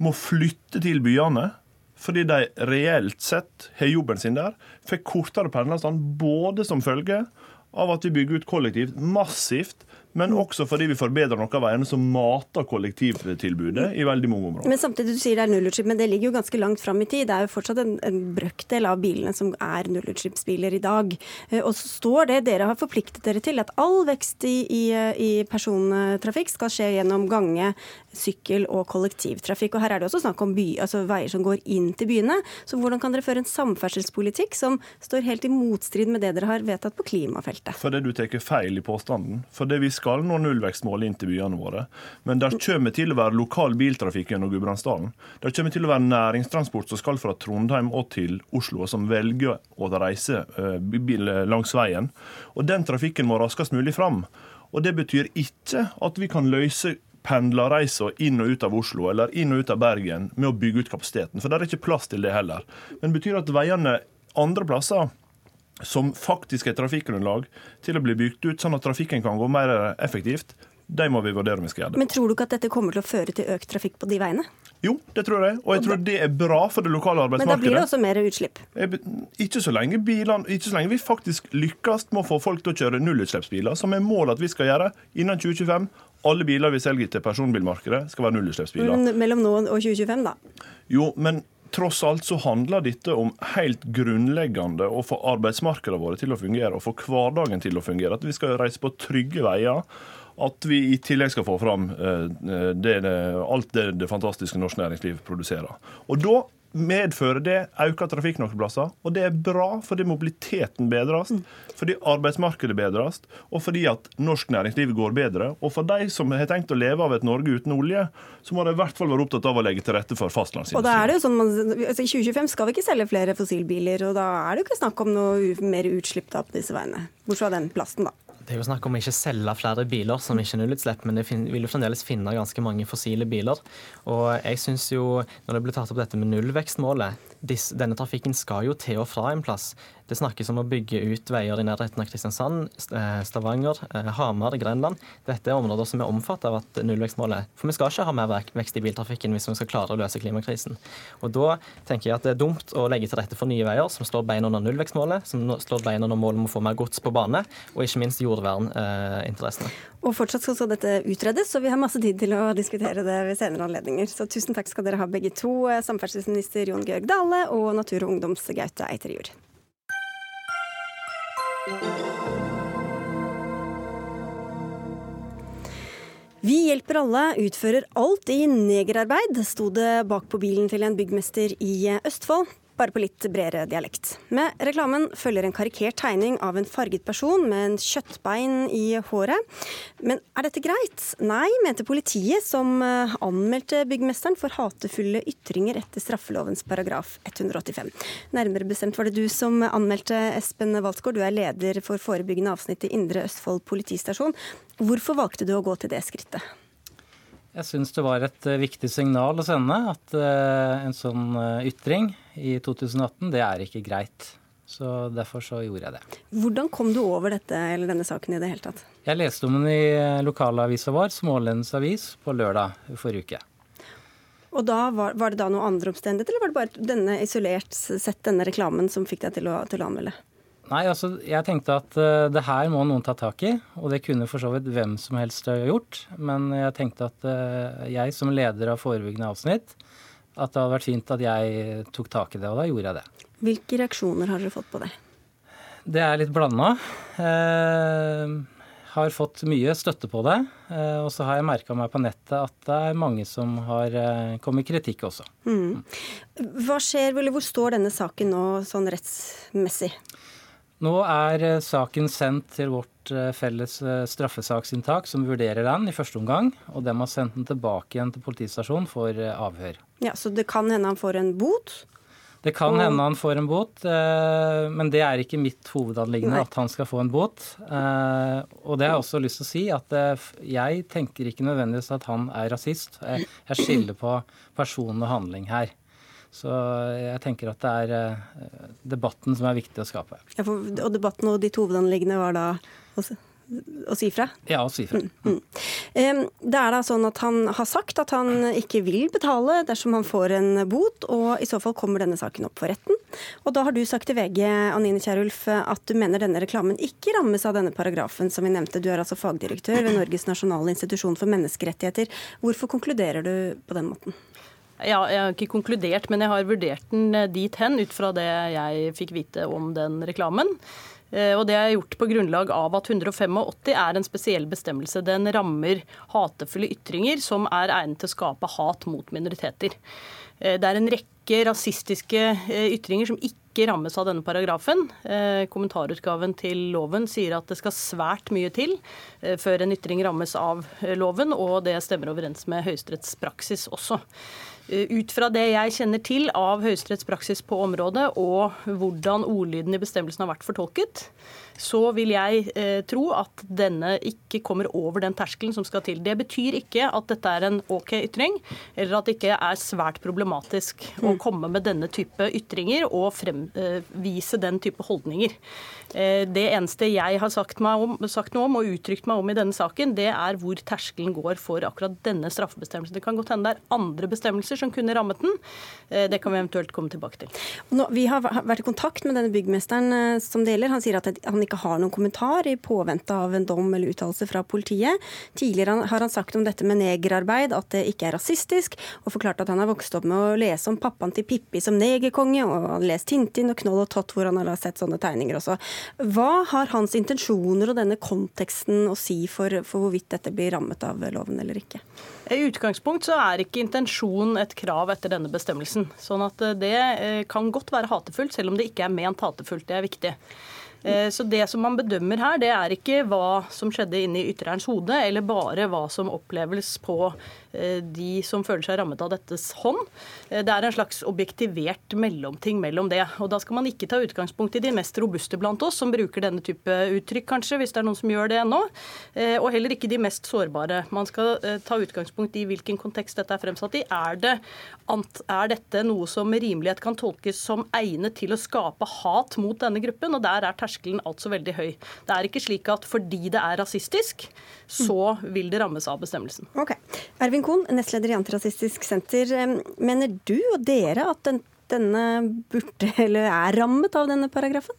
må flytte til byene, fordi de reelt sett har jobben sin der, får kortere pendlerstand både som følge av at vi bygger ut kollektivt massivt, men også fordi vi forbedrer noen av veiene som mater kollektivtilbudet i veldig mange områder. Men samtidig du sier det er nullutslipp, men det ligger jo ganske langt fram i tid. Det er jo fortsatt en, en brøkdel av bilene som er nullutslippsbiler i dag. Eh, og så står det dere har forpliktet dere til, at all vekst i, i, i persontrafikk skal skje gjennom gange, sykkel og kollektivtrafikk. Og her er det også snakk om by, altså veier som går inn til byene. Så hvordan kan dere føre en samferdselspolitikk som står helt i motstrid med det dere har vedtatt på klimafeltet? Fordi du tar feil i påstanden. For det vi skal nå nullvekstmålet inn til byene våre. Men det kommer til å være lokal biltrafikk gjennom Gudbrandsdalen. Det kommer til å være næringstransport som skal fra Trondheim og til Oslo, og som velger å reise eh, langs veien. Og Den trafikken må raskest mulig fram. Og Det betyr ikke at vi kan løse pendlerreiser inn og ut av Oslo eller inn og ut av Bergen med å bygge ut kapasiteten. For det er ikke plass til det heller. Men det betyr at veiene andre plasser som faktisk er trafikkgrunnlag til å bli bygd ut, sånn at trafikken kan gå mer effektivt, de må vi vurdere om vi skal gjøre det. Men tror du ikke at dette kommer til å føre til økt trafikk på de veiene? Jo, det tror jeg. Og jeg tror det er bra for det lokale arbeidsmarkedet. Men da blir det også mer utslipp. Ikke så lenge bilene, ikke så lenge vi faktisk lykkes med å få folk til å kjøre nullutslippsbiler, som er målet at vi skal gjøre innen 2025. Alle biler vi selger til personbilmarkedet, skal være nullutslippsbiler. Men mellom nå og 2025, da. Jo, men tross alt så handler dette om helt grunnleggende å få arbeidsmarkedene våre til å fungere, og få hverdagen til å fungere. At vi skal reise på trygge veier. At vi i tillegg skal få fram eh, det, det, alt det det fantastiske norsk næringsliv produserer. Og da medfører det økt trafikk noen plasser. Og det er bra fordi mobiliteten bedres, fordi arbeidsmarkedet bedres, og fordi at norsk næringsliv går bedre. Og for de som har tenkt å leve av et Norge uten olje, så må de i hvert fall være opptatt av å legge til rette for Og da er det jo sånn, man, altså I 2025 skal vi ikke selge flere fossilbiler, og da er det jo ikke snakk om noe mer utslipp da på disse veiene. Bortsett fra den plasten, da. Det er jo snakk om å ikke selge flere biler som ikke er nullutslipp, men det vil jo fremdeles finne ganske mange fossile biler. Og jeg synes jo, når det blir tatt opp dette med nullvekstmålet, dis- denne trafikken skal jo til og fra en plass. Det snakkes om å bygge ut veier i nærheten av Kristiansand, eh, Stavanger, eh, Hamar, Grenland. Dette er områder som er omfattet av at nullvekstmålet. For vi skal ikke ha mer vekst i biltrafikken hvis vi skal klare å løse klimakrisen. Og da tenker jeg at det er dumt å legge til rette for nye veier som slår beina under nullvekstmålet, som slår beina under målet om å få mer gods på bane, og ikke minst jordverninteressene. Og fortsatt skal dette utredes, så vi har masse tid til å diskutere det ved senere anledninger. Så tusen takk skal dere ha begge to, eh, samferdselsminister Jon Georg Dale og natur- og ungdoms Gaute Eiterjord. Vi hjelper alle, utfører alt i negerarbeid, sto det bak på bilen til en byggmester i Østfold. Bare på litt bredere dialekt. Med reklamen følger en karikert tegning av en farget person med en kjøttbein i håret. Men er dette greit? Nei, mente politiet, som eh, anmeldte byggmesteren for hatefulle ytringer etter straffelovens paragraf 185. Nærmere bestemt var det du som anmeldte Espen Walsgaard. Du er leder for forebyggende avsnitt i Indre Østfold politistasjon. Hvorfor valgte du å gå til det skrittet? Jeg syns det var et eh, viktig signal å sende at eh, en sånn eh, ytring i 2018, det er ikke greit. Så derfor så gjorde jeg det. Hvordan kom du over dette eller denne saken i det hele tatt? Jeg leste om den i lokalavisa vår, Smålendens Avis, på lørdag forrige uke. Og da var, var det da noe andre omstendigheter, eller var det bare denne isolert sett denne reklamen som fikk deg til å, til å anmelde? Nei, altså, jeg tenkte at uh, det her må noen ta tak i, og det kunne for så vidt hvem som helst ha gjort. Men jeg tenkte at uh, jeg som leder av forebyggende avsnitt, at det hadde vært fint at jeg tok tak i det, og da gjorde jeg det. Hvilke reaksjoner har dere fått på det? Det er litt blanda. Uh, har fått mye støtte på det. Eh, og så har jeg merka meg på nettet at det er mange som har eh, kommet kritikk også. Mm. Hva skjer, eller hvor står denne saken nå sånn rettsmessig? Nå er eh, saken sendt til vårt eh, felles eh, straffesaksinntak, som vurderer den i første omgang. Og de har sendt den tilbake igjen til politistasjonen for avhør. Ja, Så det kan hende han får en bot? Det kan Og- hende han får en bot, men det er ikke mitt hovedanliggende Nei. at han skal få en bot. Og det har jeg også lyst til å si, at jeg tenker ikke nødvendigvis at han er rasist. Jeg skiller på person og handling her. Så jeg tenker at det er eh, debatten som er viktig å skape. Ja, for, og debatten og ditt hovedanliggende var da å, å si fra? Ja, å si fra. Mm. mm. Det er da sånn at han har sagt at han ikke vil betale dersom han får en bot, og i så fall kommer denne saken opp for retten. Og da har du sagt til VG Anine Kierulf, at du mener denne reklamen ikke rammes av denne paragrafen som vi nevnte. Du er altså fagdirektør ved Norges nasjonale institusjon for menneskerettigheter. Hvorfor konkluderer du på den måten? Ja, jeg har ikke konkludert, men jeg har vurdert den eh, dit hen ut fra det jeg fikk vite om den reklamen. Eh, Og det er gjort på grunnlag av at 185 er en spesiell bestemmelse. Den rammer hatefulle ytringer som er egnet til å skape hat mot minoriteter. Eh, Det er en rekke rasistiske ytringer som ikke rammes av denne paragrafen. Kommentarutgaven til loven sier at det skal svært mye til før en ytring rammes av loven, og det stemmer overens med Høyesteretts praksis også. Eh, Ut fra det jeg kjenner til av Høyesteretts praksis på området, og hvordan ordlyden i bestemmelsen har vært fortolket, så vil jeg eh, tro at denne ikke kommer over den terskelen som skal til. Det betyr ikke at dette er en OK ytring, eller at det ikke er svært problematisk å mm. komme med denne type ytringer og fremvise eh, den type holdninger. Eh, det eneste jeg har sagt, om, sagt, noe om og uttrykt meg om i denne saken, det er hvor terskelen går for akkurat denne straffebestemmelsen. Det kan godt hende det er andre bestemmelser som kunne rammet den. Eh, det kan vi eventuelt komme tilbake til. Nå, vi har vært i kontakt med denne byggmesteren eh, som det gjelder. Han sier at han ikke har noen kommentar i påvente av en dom eller uttalelse fra politiet. Tidligere har han sagt om dette med negerarbeid at det ikke er rasistisk, og forklart at han har vokst opp med å lese om pappaen til Pippi som negerkonge, og han har lest Tintin og Knoll og Tott hvor han har sett sånne tegninger også. Hva har hans intensjoner og denne konteksten å si for, for hvorvidt dette blir rammet av loven eller ikke? I utgangspunkt så er ikke intensjonen et krav etter denne bestemmelsen. Sånn at eh, det eh, kan godt være hatefullt, selv om det ikke er ment hatefullt. Det er viktig. Eh, så Det som man bedømmer her, det er ikke hva som skjedde inni ytrerens hode, eller bare hva som oppleves på de som føler seg rammet av dettes hånd. Eh, det er en slags objektivert mellomting mellom det. Og Da skal man ikke ta utgangspunkt i de mest robuste blant oss, som bruker denne type uttrykk, kanskje, hvis det er noen som gjør det ennå. Eh, og heller ikke de mest sårbare. Man skal ta utgangspunkt i hvilken kontekst dette er fremsatt i. Er, det, er dette noe som med rimelighet kan tolkes som egnet til å skape hat mot denne gruppen? Og der er terskelen altså veldig høy. Det er ikke slik at fordi det er rasistisk, så vil det rammes av bestemmelsen. Okay. Ervin Øyvind Kohn, nestleder i Antirasistisk Senter. Mener du og dere at den, denne burde, eller er rammet av denne paragrafen?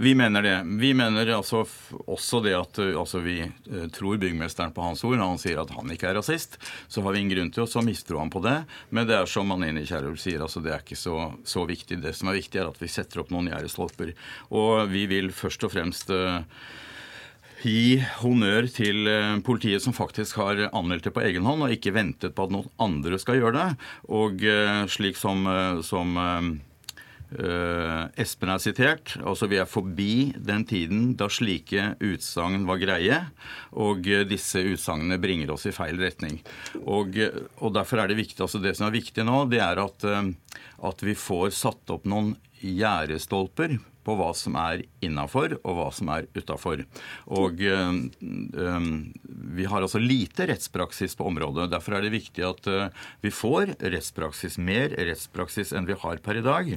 Vi mener det. Vi mener altså også det at altså vi tror byggmesteren på hans ord når han sier at han ikke er rasist. Så har vi ingen grunn til å mistro ham på det. Men det er som Anine Kierulf sier, altså det er ikke så, så, viktig. Det som er viktig, er at vi setter opp noen gjerdestolper. Og vi vil først og fremst gi honnør til eh, politiet som faktisk har anmeldt det på egen hånd, og ikke ventet på at noen andre skal gjøre det. Og eh, slik som, som Uh, Espen er sitert. altså Vi er forbi den tiden da slike utsagn var greie, og disse utsagnene bringer oss i feil retning. Og, og Derfor er det viktig, altså det som er viktig nå, det er at, at vi får satt opp noen gjerdestolper på hva som er innafor og hva som er utafor. Og øh, øh, vi har altså lite rettspraksis på området. Derfor er det viktig at øh, vi får rettspraksis, mer rettspraksis enn vi har per i dag.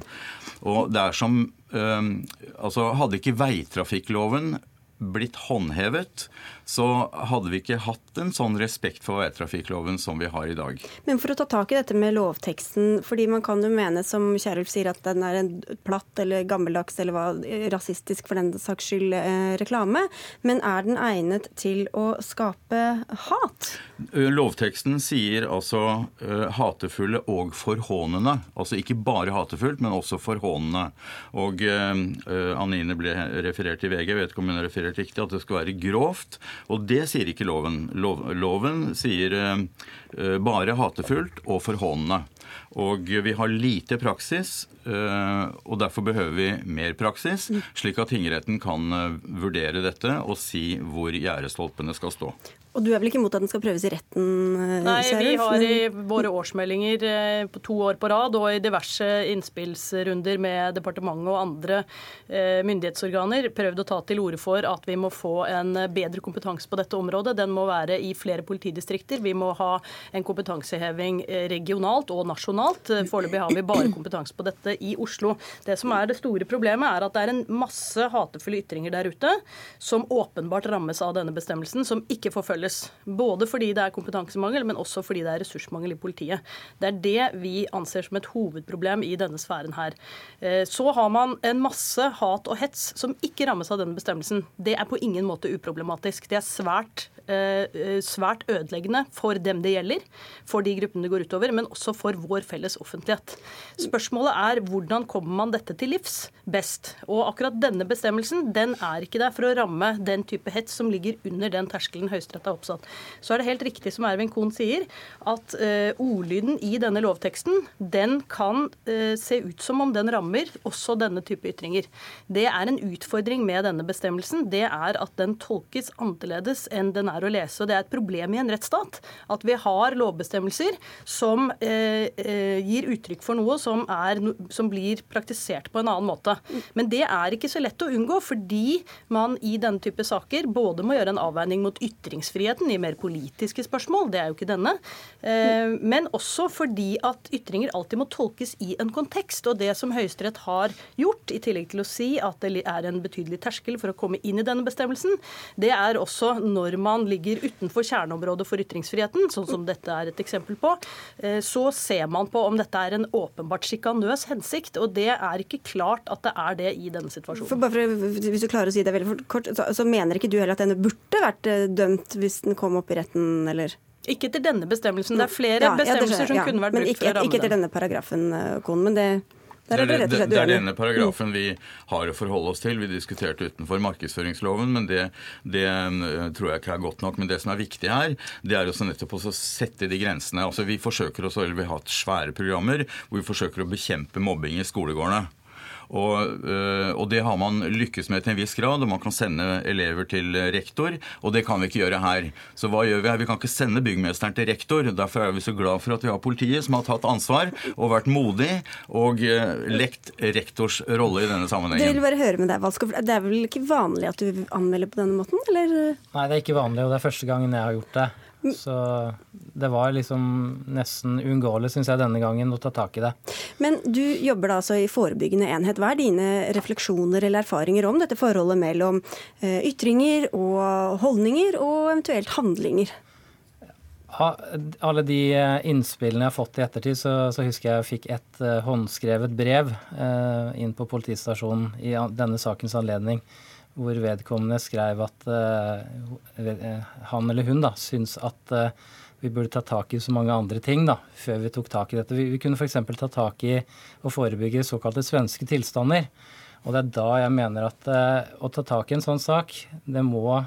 Og det er som Altså, hadde ikke veitrafikkloven blitt håndhevet, så hadde vi ikke hatt en sånn respekt for veitrafikkloven som vi har i dag. Men for å ta tak i dette med lovteksten, fordi man kan jo mene, som Kjerulf sier, at den er en platt eller gammeldags eller hva, rasistisk for den saks skyld eh, reklame, men er den egnet til å skape hat? Lovteksten sier altså eh, hatefulle og forhånende. Altså ikke bare hatefullt, men også forhånende. Og eh, Anine ble referert i VG, vet ikke om hun er referert riktig, at det skal være grovt. Og det sier ikke loven. loven sier eh, bare hatefullt og forhåndende. Og vi har lite praksis, eh, og derfor behøver vi mer praksis, slik at tingretten kan eh, vurdere dette og si hvor gjerdestolpene skal stå. Og du er vel ikke imot at den skal prøves i retten? Nei, Nei, vi har i våre årsmeldinger eh, på to år på rad og i diverse innspillsrunder med departementet og andre eh, myndighetsorganer prøvd å ta til orde for at vi må få en bedre kompetanse på dette området. Den må være i flere politidistrikter. Vi må ha en kompetanseheving regionalt og nasjonalt. Foreløpig har vi bare kompetanse på dette i Oslo. Det som er det store problemet, er at det er en masse hatefulle ytringer der ute som åpenbart rammes av denne bestemmelsen, som ikke forfølges følges. Både fordi det er kompetansemangel, men også fordi det er ressursmangel i politiet. Det er det vi anser som et hovedproblem i denne sfæren her. Eh, så har man en masse hat og hets som ikke rammes av denne bestemmelsen. Det er på ingen måte uproblematisk. Det er svært svært ødeleggende for dem det gjelder, for de gruppene det går utover, men også for vår felles offentlighet. Spørsmålet er hvordan kommer man dette til livs best? Og akkurat denne bestemmelsen den er ikke der for å ramme den type hets som ligger under den terskelen Høyesterett har oppsatt. Så er det helt riktig som Ervin Kohn sier, at uh, ordlyden i denne lovteksten den kan se ut som om den rammer også denne type ytringer. Det er en utfordring med denne bestemmelsen. Det er at den tolkes annerledes enn den er å lese. og Det er et problem i en rettsstat at vi har lovbestemmelser som eh, gir uttrykk for noe som, er, som blir praktisert på en annen måte. Men det er ikke så lett å unngå, fordi man i denne type saker både må gjøre en avveining mot ytringsfriheten i mer politiske spørsmål, det er jo ikke denne, eh, men også fordi at ytringer alltid må tolkes i en kontekst. Og det som Høyesterett har gjort, i tillegg til å si at det er en betydelig terskel for å komme inn i denne bestemmelsen, det er også når man ligger utenfor kjerneområdet for ytringsfriheten, sånn som dette er et eksempel på, eh, så ser man på om dette er en åpenbart sjikanøs hensikt. Og det er ikke klart at det er det i denne situasjonen. For bare for, hvis du klarer å si det veldig kort, så, så mener ikke du heller at denne burde vært eh, dømt hvis den kom opp i retten, eller? Ikke etter denne bestemmelsen. Det er flere ja, bestemmelser ja, som ja, kunne vært brukt for å ramme Ikke etter denne paragrafen, eh, Kohn. Men det det er, det, det, det er, denne paragrafen vi har å forholde oss til. Vi diskuterte utenfor markedsføringsloven, men det, det, eh, tror jeg ikke er godt nok. Men det som er viktig her, det er også nettopp å sette de grensene. Altså Vi forsøker også, eller vi har hatt svære programmer hvor vi forsøker å bekjempe mobbing i skolegårdene. Og, eh, og, det har man lykkes med til en viss grad, og man kan sende elever til rektor. Og det kan vi ikke gjøre her. Så hva gjør vi her? Vi kan ikke sende byggmesteren til rektor. Derfor er vi så glad for at vi har politiet som har tatt ansvar og vært modig og eh, lekt rektors rolle i denne sammenhengen. Det vil bare høre med deg, Valskov. Det er vel ikke vanlig at du anmelder på denne måten, eller? Nei, det er ikke vanlig, og det er første gangen jeg har gjort det. Så det var liksom nesten uunngåelig, syns jeg, denne gangen å ta tak i det. Men du jobber da altså i forebyggende enhet. Hva er dine refleksjoner eller erfaringer om dette forholdet mellom eh, ytringer og holdninger, og eventuelt handlinger? alle de eh, innspillene jeg har fått i ettertid, så, så husker jeg jeg fikk et uh, håndskrevet brev inn på politistasjonen i denne sakens anledning hvor vedkommende skrev at uh, han eller hun da, syns at uh, vi burde ta tak i så mange andre ting da, før vi tok tak i dette. Vi, vi kunne f.eks. ta tak i å forebygge såkalte svenske tilstander. Og det er da jeg mener at uh, å ta tak i en sånn sak, det må,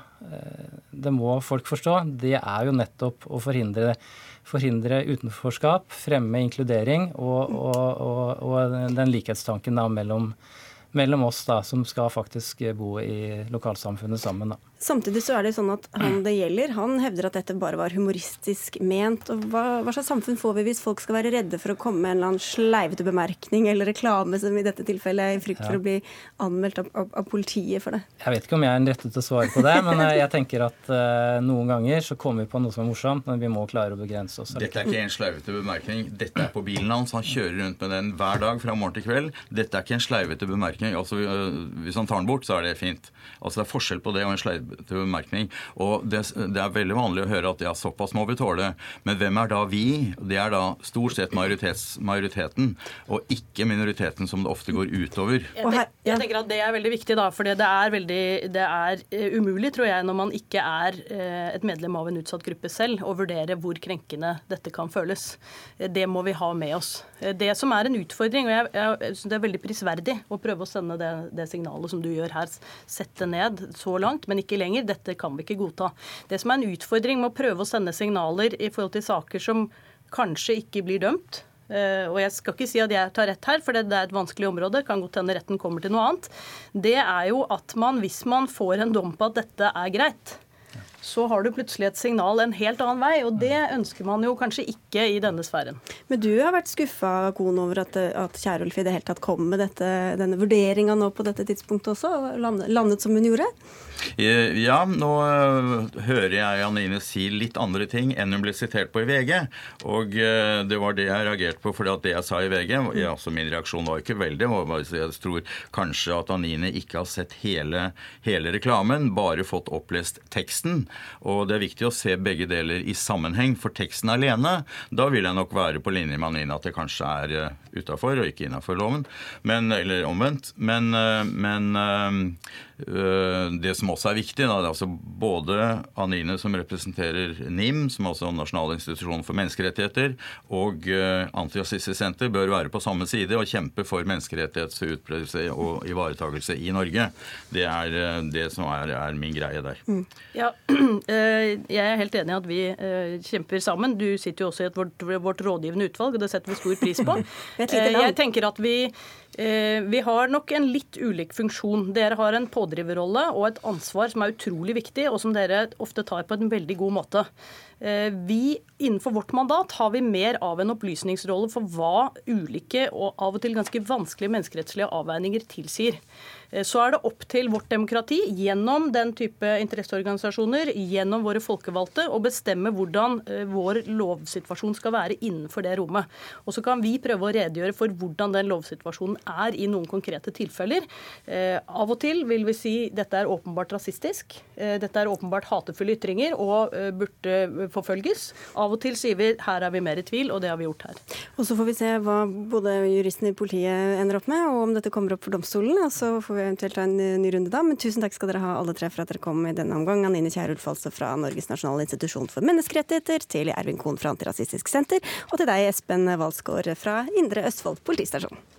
det må folk forstå. Det er jo nettopp å forhindre, forhindre utenforskap, fremme inkludering og, og, og, og den likhetstanken da mellom mellom oss da, som skal faktisk bo i lokalsamfunnet sammen. da. Samtidig så er det sånn at han det gjelder, han hevder at dette bare var humoristisk ment. og Hva, hva slags samfunn får vi hvis folk skal være redde for å komme med en eller annen sleivete bemerkning eller reklame, som i dette tilfellet er i frykt ja. for å bli anmeldt av, av, av, politiet for det? Jeg vet ikke om jeg er den rette til å svare på det, men eh, jeg tenker at uh, noen ganger så kommer vi på noe som er morsomt, men vi må klare å begrense oss. Dette er ikke en sleivete bemerkning. Dette er på bilen hans. Han kjører rundt med den hver dag fra morgen til kveld. Dette er ikke en sleivete bemerkning. Altså, uh, hvis han tar den bort, så er det fint. Altså, det er forskjell på det og en sleivete til bemerkning. Og det, det, er veldig vanlig å høre at ja, såpass må vi tåle. Men hvem er da vi? Det er da stort sett majoriteten, og ikke minoriteten som det ofte går utover. Jeg, jeg tenker at Det er veldig viktig, da, for det er, veldig, det er eh, umulig, tror jeg, når man ikke er eh, et medlem av en utsatt gruppe selv, å vurdere hvor krenkende dette kan føles. Eh, det må vi ha med oss. Det som er en utfordring, og jeg, jeg synes det er veldig prisverdig å prøve å sende det, det signalet som du gjør her, sette ned så langt, men ikke lenger. Dette kan vi ikke godta. Det som er en utfordring med å prøve å sende signaler i forhold til saker som kanskje ikke blir dømt, Uh, og jeg skal ikke si at jeg tar rett her, for det er et vanskelig område. Kan godt hende retten kommer til noe annet. Det er jo at man, hvis man får en dom på at dette er greit, så har du plutselig et signal en helt annen vei. Og det ønsker man jo kanskje ikke i denne sfæren. Men du har vært skuffa, Kohn, over at, at Kierulf i det hele tatt kom med dette, denne vurderinga nå på dette tidspunktet også, og landet, landet som hun gjorde? Eh, ja, nå eh, hører jeg Janine si litt andre ting enn hun ble sitert på i VG. Og eh, det var det jeg reagerte på, for det jeg sa i VG jeg, altså Min reaksjon var ikke veldig. Jeg tror kanskje at Janine ikke har sett hele, hele reklamen, bare fått opplest teksten. Og det er viktig å se begge deler i sammenheng. For teksten alene, da vil jeg nok være på linje med Anine at det kanskje er uh, utafor og ikke innafor loven. Men, eller omvendt. Men, uh, men Eh, det som også er viktig, da, altså både Anine, som representerer NIM, som er altså Nasjonal institusjon for menneskerettigheter, og uh, Antirasistisk Senter bør være på samme side og kjempe for menneskerettighetsutbredelse og ivaretakelse i Norge. Det er det som er, er, min greie der. Mm. Ja, jeg er helt enig i at vi kjemper sammen. Du sitter jo også i vårt, vårt rådgivende utvalg, og det setter vi stor pris på. jeg tenker at vi Eh, vi har nok en litt ulik funksjon. Dere har en pådriverrolle og et ansvar som er utrolig viktig, og som dere ofte tar på en veldig god måte. Eh, vi, Innenfor vårt mandat har vi mer av en opplysningsrolle for hva ulike og av og til ganske vanskelige menneskerettslige avveininger tilsier. Eh, så er det opp til vårt demokrati, gjennom den type interesseorganisasjoner, gjennom våre folkevalgte, å bestemme hvordan eh, vår lovsituasjon skal være innenfor det rommet. Og så kan vi prøve å redegjøre for hvordan den lovsituasjonen er i noen konkrete tilfeller. Av og til vil vi si dette er åpenbart rasistisk, dette er åpenbart hatefulle ytringer og burde forfølges. Av og til sier vi her er vi mer i tvil, og det har vi gjort her. Og Så får vi se hva både juristen i politiet ender opp med, og om dette kommer opp for domstolen. Så får vi eventuelt ta en ny runde da. Men tusen takk skal dere ha alle tre for at dere kom i denne omgang. Anine Kierulf altså fra Norges nasjonale institusjon for menneskerettigheter, til Ervin Kohn fra Antirasistisk Senter, og til deg, Espen Walsgaard fra Indre Østfold politistasjon.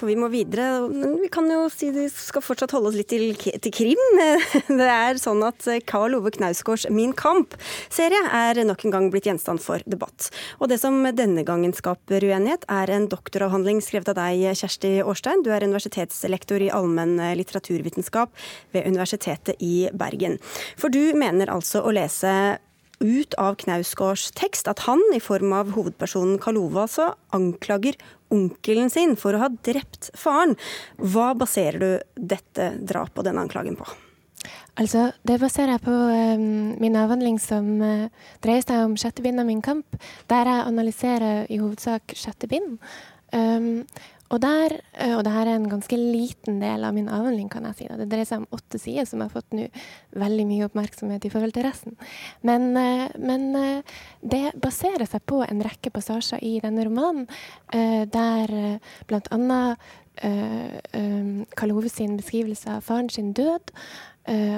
For vi må videre. Men vi kan jo si vi skal fortsatt holde oss litt til, til krim. Det er sånn at Karl Ove Knausgårds Min kamp-serie er nok en gang blitt gjenstand for debatt. Og det som denne gangen skaper uenighet, er en doktoravhandling skrevet av deg, Kjersti Årstein. Du er universitetslektor i allmenn litteraturvitenskap ved Universitetet i Bergen. For du mener altså å lese ut av Knausgårds tekst at han, i form av hovedpersonen Kalova, så altså anklager onkelen sin for å ha drept faren. Hva baserer du dette drapet og denne anklagen på? Altså, Det baserer jeg på um, min avhandling som uh, dreier seg om sjette bind av Min kamp, der jeg analyserer i hovedsak sjette bind. Um, og, der, eh, og det her er en ganske liten del av min avhandling, kan jeg si. Det dreier seg om åtte sider, som har fått nå veldig mye oppmerksomhet i forhold til resten. Men, eh, men eh, det baserer seg på en rekke passasjer i denne romanen, der bl.a. Karl Hove sin beskrivelse av faren sin død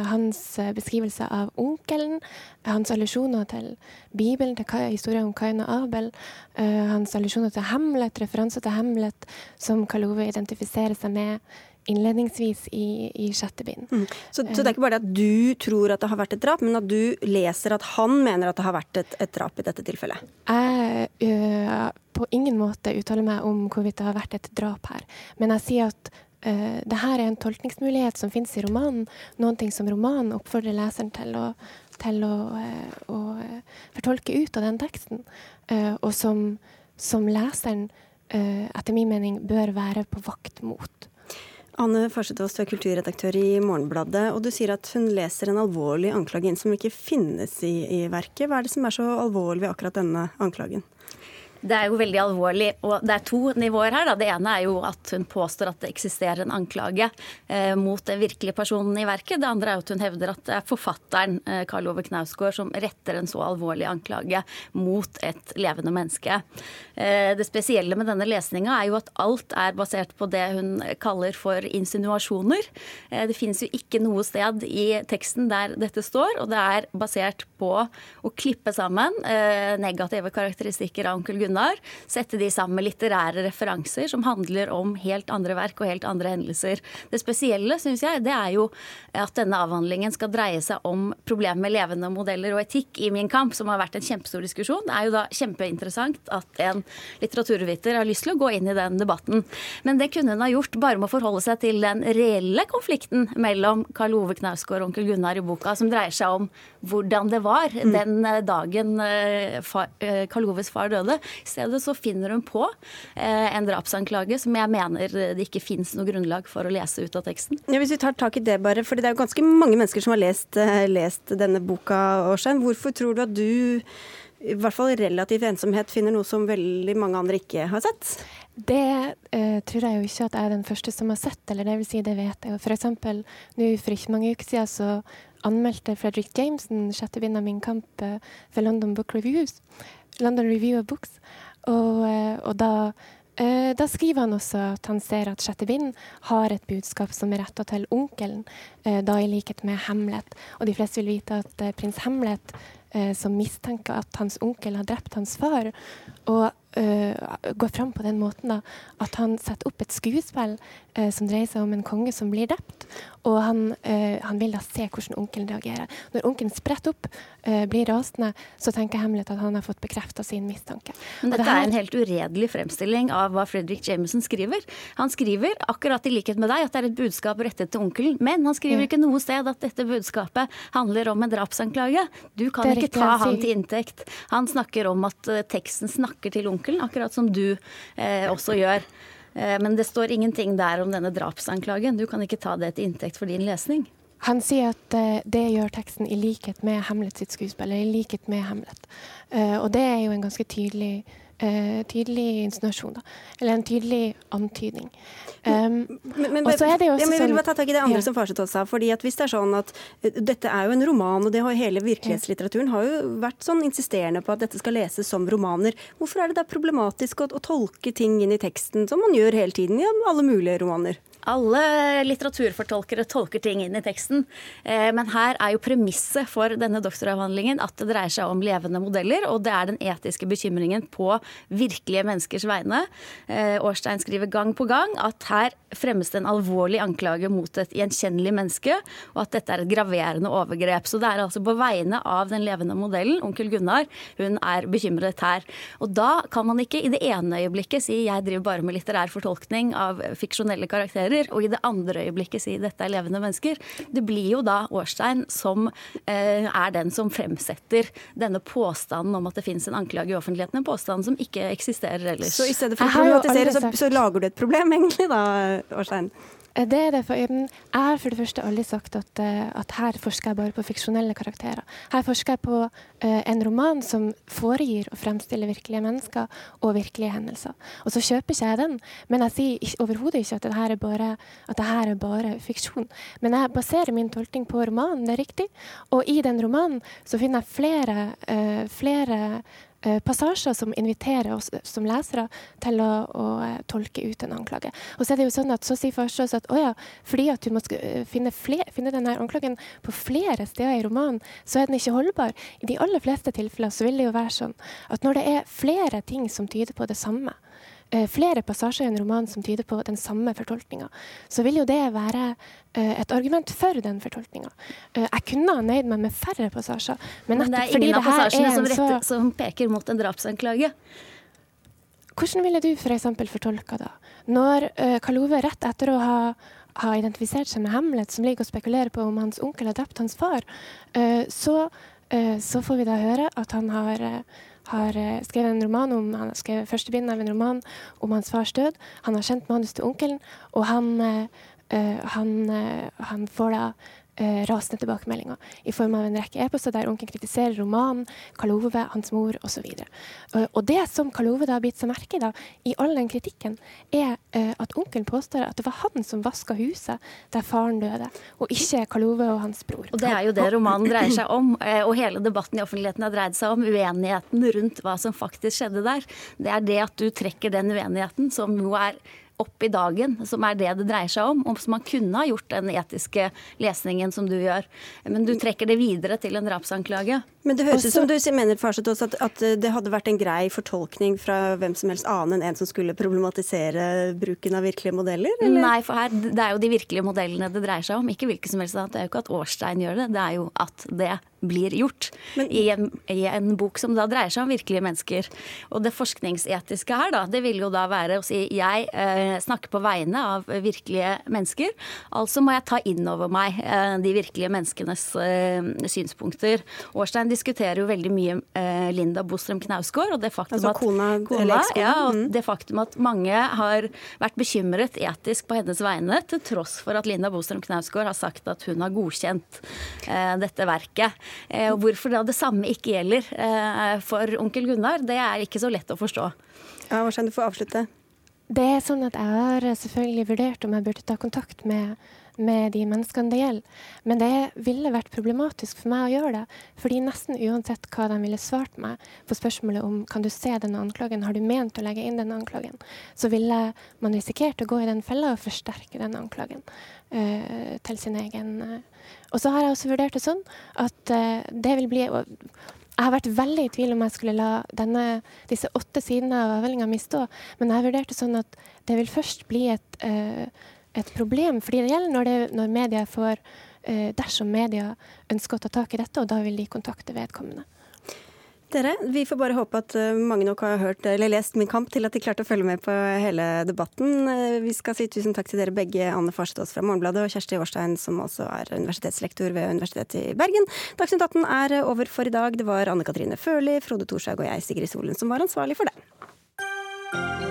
hans uh, beskrivelse av onkelen, hans allusjoner til Bibelen, til historien om Kain og Abel, uh, hans allusjoner til Hamlet, referanser til Hamlet, som Karl Ove identifiserer seg med innledningsvis i, i sjette bind. Mm. Så, så, det er ikke bare det at du tror at det har vært et drap, men at du leser at han mener at det har vært et, et drap i dette tilfellet? Jeg på ingen måte uttaler meg om hvorvidt det har vært et drap her, men jeg sier at uh, det her er en tolkningsmulighet som finnes i romanen. Noen ting som romanen oppfordrer leseren til å, til å, uh, å uh, fortolke ut av den teksten. og som, som leseren, etter min mening, bør være på vakt mot. Anne Farsetås, du er kulturredaktør i Morgenbladet, og du sier at hun leser en alvorlig anklage inn som ikke finnes i, i verket. Hva er det som er så alvorlig ved akkurat denne anklagen? Det er jo veldig alvorlig. og Det er to nivåer her. Da. Det ene er jo at hun påstår at det eksisterer en anklage eh, mot den virkelige personen i verket. Det andre er at hun hevder at det er forfatteren eh, Karl Ove Knausgård som retter en så alvorlig anklage mot et levende menneske. Eh, det spesielle med denne lesninga er jo at alt er basert på det hun kaller for insinuasjoner. Eh, det finnes jo ikke noe sted i teksten der dette står, og det er basert på å klippe sammen eh, negative karakteristikker av onkel Gunnar Gunnar, sette de sammen med litterære referanser som handler om helt andre verk og helt andre hendelser. Det spesielle, syns jeg, det er jo at denne avhandlingen skal dreie seg om problemet med levende modeller og etikk i Min kamp, som har vært en kjempestor diskusjon. Det er jo da kjempeinteressant at en litteraturviter har lyst til å gå inn i den debatten. Men det kunne hun ha gjort bare med å forholde seg til den reelle konflikten mellom Karl Ove Knausgård og onkel Gunnar i boka, som dreier seg om hvordan det var mm. den eh, dagen eh, eh, Karl Oves far døde. I stedet så finner hun på eh, en drapsanklage som jeg mener det ikke fins noe grunnlag for å lese ut av teksten. Ja, hvis vi tar tak i det bare, for det er jo ganske mange mennesker som har lest, eh, lest denne boka, Årstein. Hvorfor tror du at du i hvert fall relativ ensomhet finner noe som veldig mange andre ikke har sett? Det uh, tror jeg jo ikke at jeg er den første som har sett, eller det vil si, det vet jeg jo. For eksempel nå for ikke mange uker siden så anmeldte Fredrik Jameson sjette bind av Min kamp uh, for London Book Reviews. London Review of Books. Og, uh, og da, da, skriver han også at han ser at sjette bind har et budskap som er retta til onkelen, da i likhet med Hamlet. Og de fleste vil vite at prins Hamlet som mistenker at hans onkel har drept hans far. Og uh, går fram på den måten da, at han setter opp et skuespill uh, som dreier seg om en konge som blir drept. Og han, uh, han vil da se hvordan onkelen reagerer. Når onkelen spretter opp, blir rasende, så tenker Hamlet at han har fått bekrefta sin mistanke. Men dette det her... er en helt uredelig fremstilling av hva Fredrik Jameson skriver. Han skriver, akkurat i likhet med deg, at det er et budskap rettet til onkelen, men han skriver ikke noe sted at dette budskapet handler om en drapsanklage. Du kan ikke ta han til inntekt. Han snakker om at teksten snakker til onkelen, akkurat som du eh, også gjør. Eh, men det står ingenting der om denne drapsanklagen. Du kan ikke ta det til inntekt for din lesning. Han sier at uh, det gjør teksten i likhet med Hamlet sitt skuespill, eller i likhet med Hamlet. Uh, og det er jo en ganske tydelig uh, tydelig insinuasjon, da. Eller en tydelig antydning. Um, men, men, og så er det jo også ja, jeg vil bare ta tak i det andre ja. som Farsetås sa. fordi at hvis det er sånn at uh, Dette er jo en roman, og det har hele virkelighetslitteraturen har jo vært sånn insisterende på at dette skal leses som romaner. Hvorfor er det da problematisk å, å tolke ting inn i teksten, som man gjør hele tiden i alle mulige romaner? Alle litteraturfortolkere tolker ting inn i teksten, eh, men her er jo premisset for denne doktoravhandlingen at det dreier seg om levende modeller, og det er den etiske bekymringen på virkelige menneskers vegne. Årstein eh, skriver gang på gang at her fremmes det en alvorlig anklage mot et gjenkjennelig menneske, og at dette er et graverende overgrep. Så det er altså på vegne av den levende modellen, onkel Gunnar, hun er bekymret her. Og da kan man ikke i det ene øyeblikket si jeg driver bare med litterær fortolkning av fiksjonelle karakterer, karakterer, og i det andre øyeblikket si dette er levende mennesker. Det blir jo da Årstein som eh, er den som fremsetter denne påstanden om at det finnes en anklage i offentligheten, en påstand som ikke eksisterer ellers. Så i stedet for å problematisere, så, så lager du et problem, egentlig da, Årstein? Eh, det er det, for Jeg har for det første aldri sagt at, eh, at, her forsker jeg bare på fiksjonelle karakterer. Her forsker jeg på uh, en roman som foregir og fremstiller virkelige mennesker og virkelige hendelser. Og så kjøper ikke jeg den, men jeg sier overhodet ikke at dette er, bare, er bare fiksjon. Men jeg baserer min tolkning på romanen, det er riktig. Og i den romanen så finner jeg flere, uh, flere passasjer som inviterer oss som lesere til å, å, eh, tolke ut en anklage. Og så er det jo sånn at så sier Farstad at å ja, fordi at du må eh, finne, fler, finne denne anklagen på flere steder i romanen, så er den ikke holdbar. I de aller fleste tilfeller så vil det jo være sånn at når det er flere ting som tyder på det samme, Eh, flere passasjer i en roman som tyder på den samme fortolkninga, så vil jo det være eh, et argument for den fortolkninga. Eh, jeg kunne ha nøyd meg med færre passasjer, men, men det er ingen av passasjene som, rette, som, peker mot en drapsanklage. Hvordan ville du f.eks. For fortolka da? Når uh, Kalove rett etter å ha, ha, identifisert seg med Hamlet, som ligger og spekulerer på om hans onkel har drept hans far, uh, så, uh, så, får vi da høre at han har har eh, skrevet en roman om, han har skrevet første bind av en roman om hans fars død. Han har kjent manus til onkelen, og han, uh, han, uh, han får da eh, rasende tilbakemeldinger i form av en rekke e-poster der onkelen kritiserer romanen, Karl Ove, hans mor osv. Og, og det som Karl Ove da har bitt seg merke i, da, i all den kritikken, er eh, at onkelen påstår at det var han som vaska huset der faren døde, og ikke Karl Ove og hans bror. Og Det er jo det romanen dreier seg om, eh, og hele debatten i offentligheten har dreid seg om uenigheten rundt hva som faktisk skjedde der. Det er det at du trekker den uenigheten, som jo er opp i dagen, som er det det dreier seg om. Om man kunne ha gjort den etiske lesningen som du gjør. Men du trekker det videre til en drapsanklage. Men det høres ut som du mener Farset, også at, at, det hadde vært en grei fortolkning fra hvem som helst annen enn en som skulle problematisere bruken av virkelige modeller? Eller? Nei, for her, det er jo de virkelige modellene det dreier seg om. Ikke hvilke som helst. Det er jo ikke at Årstein gjør det, det er jo at det blir gjort Men, i, en, i, en, bok som da dreier seg om virkelige mennesker. Og det forskningsetiske her, da, det vil jo da være å si jeg eh, snakker på vegne av virkelige mennesker. Altså må jeg ta inn over meg eh, de virkelige menneskenes eh, synspunkter. Årstein diskuterer jo veldig mye eh, Linda Bostrøm Knausgård og det faktum altså, at, kona, kona, ja, og mm. det faktum at mange har vært bekymret etisk på hennes vegne, til tross for at Linda Bostrøm Knausgård har sagt at hun har godkjent eh, dette verket. Eh, og hvorfor da det samme ikke gjelder eh, for onkel Gunnar, det er ikke så lett å forstå. Ja, skjønner du får avslutte? Det er sånn at Jeg har selvfølgelig vurdert om jeg burde ta kontakt med, med de menneskene det gjelder. Men det ville vært problematisk for meg å gjøre det. fordi nesten uansett hva de ville svart meg på spørsmålet om kan du se denne anklagen, har du ment å legge inn denne anklagen, så ville man risikert å gå i den fella og forsterke denne anklagen uh, til sin egen uh. Og så har jeg også vurdert det sånn at uh, det vil bli jeg har vært veldig i tvil om jeg skulle la denne, disse åtte sidene av avhandlinga mi stå, men jeg har vurdert det sånn at det vil først bli et, uh, et problem fordi det gjelder når, det, når media får eh, Dersom media ønsker å ta tak i dette, og da vil de kontakte vedkommende. Dere, vi får bare håpe at eh, mange nok har hørt eller lest Min kamp til at de klarte å følge med på hele debatten. Vi skal si tusen takk til dere begge, Anne Farstås fra Morgenbladet og Kjersti Årstein, som også er universitetslektor ved Universitetet i Bergen. Dagsnytt 18 er over for i dag. Det var Anne Katrine Førli, Frode Thorshaug og jeg, Sigrid Solen, som var ansvarlig for det.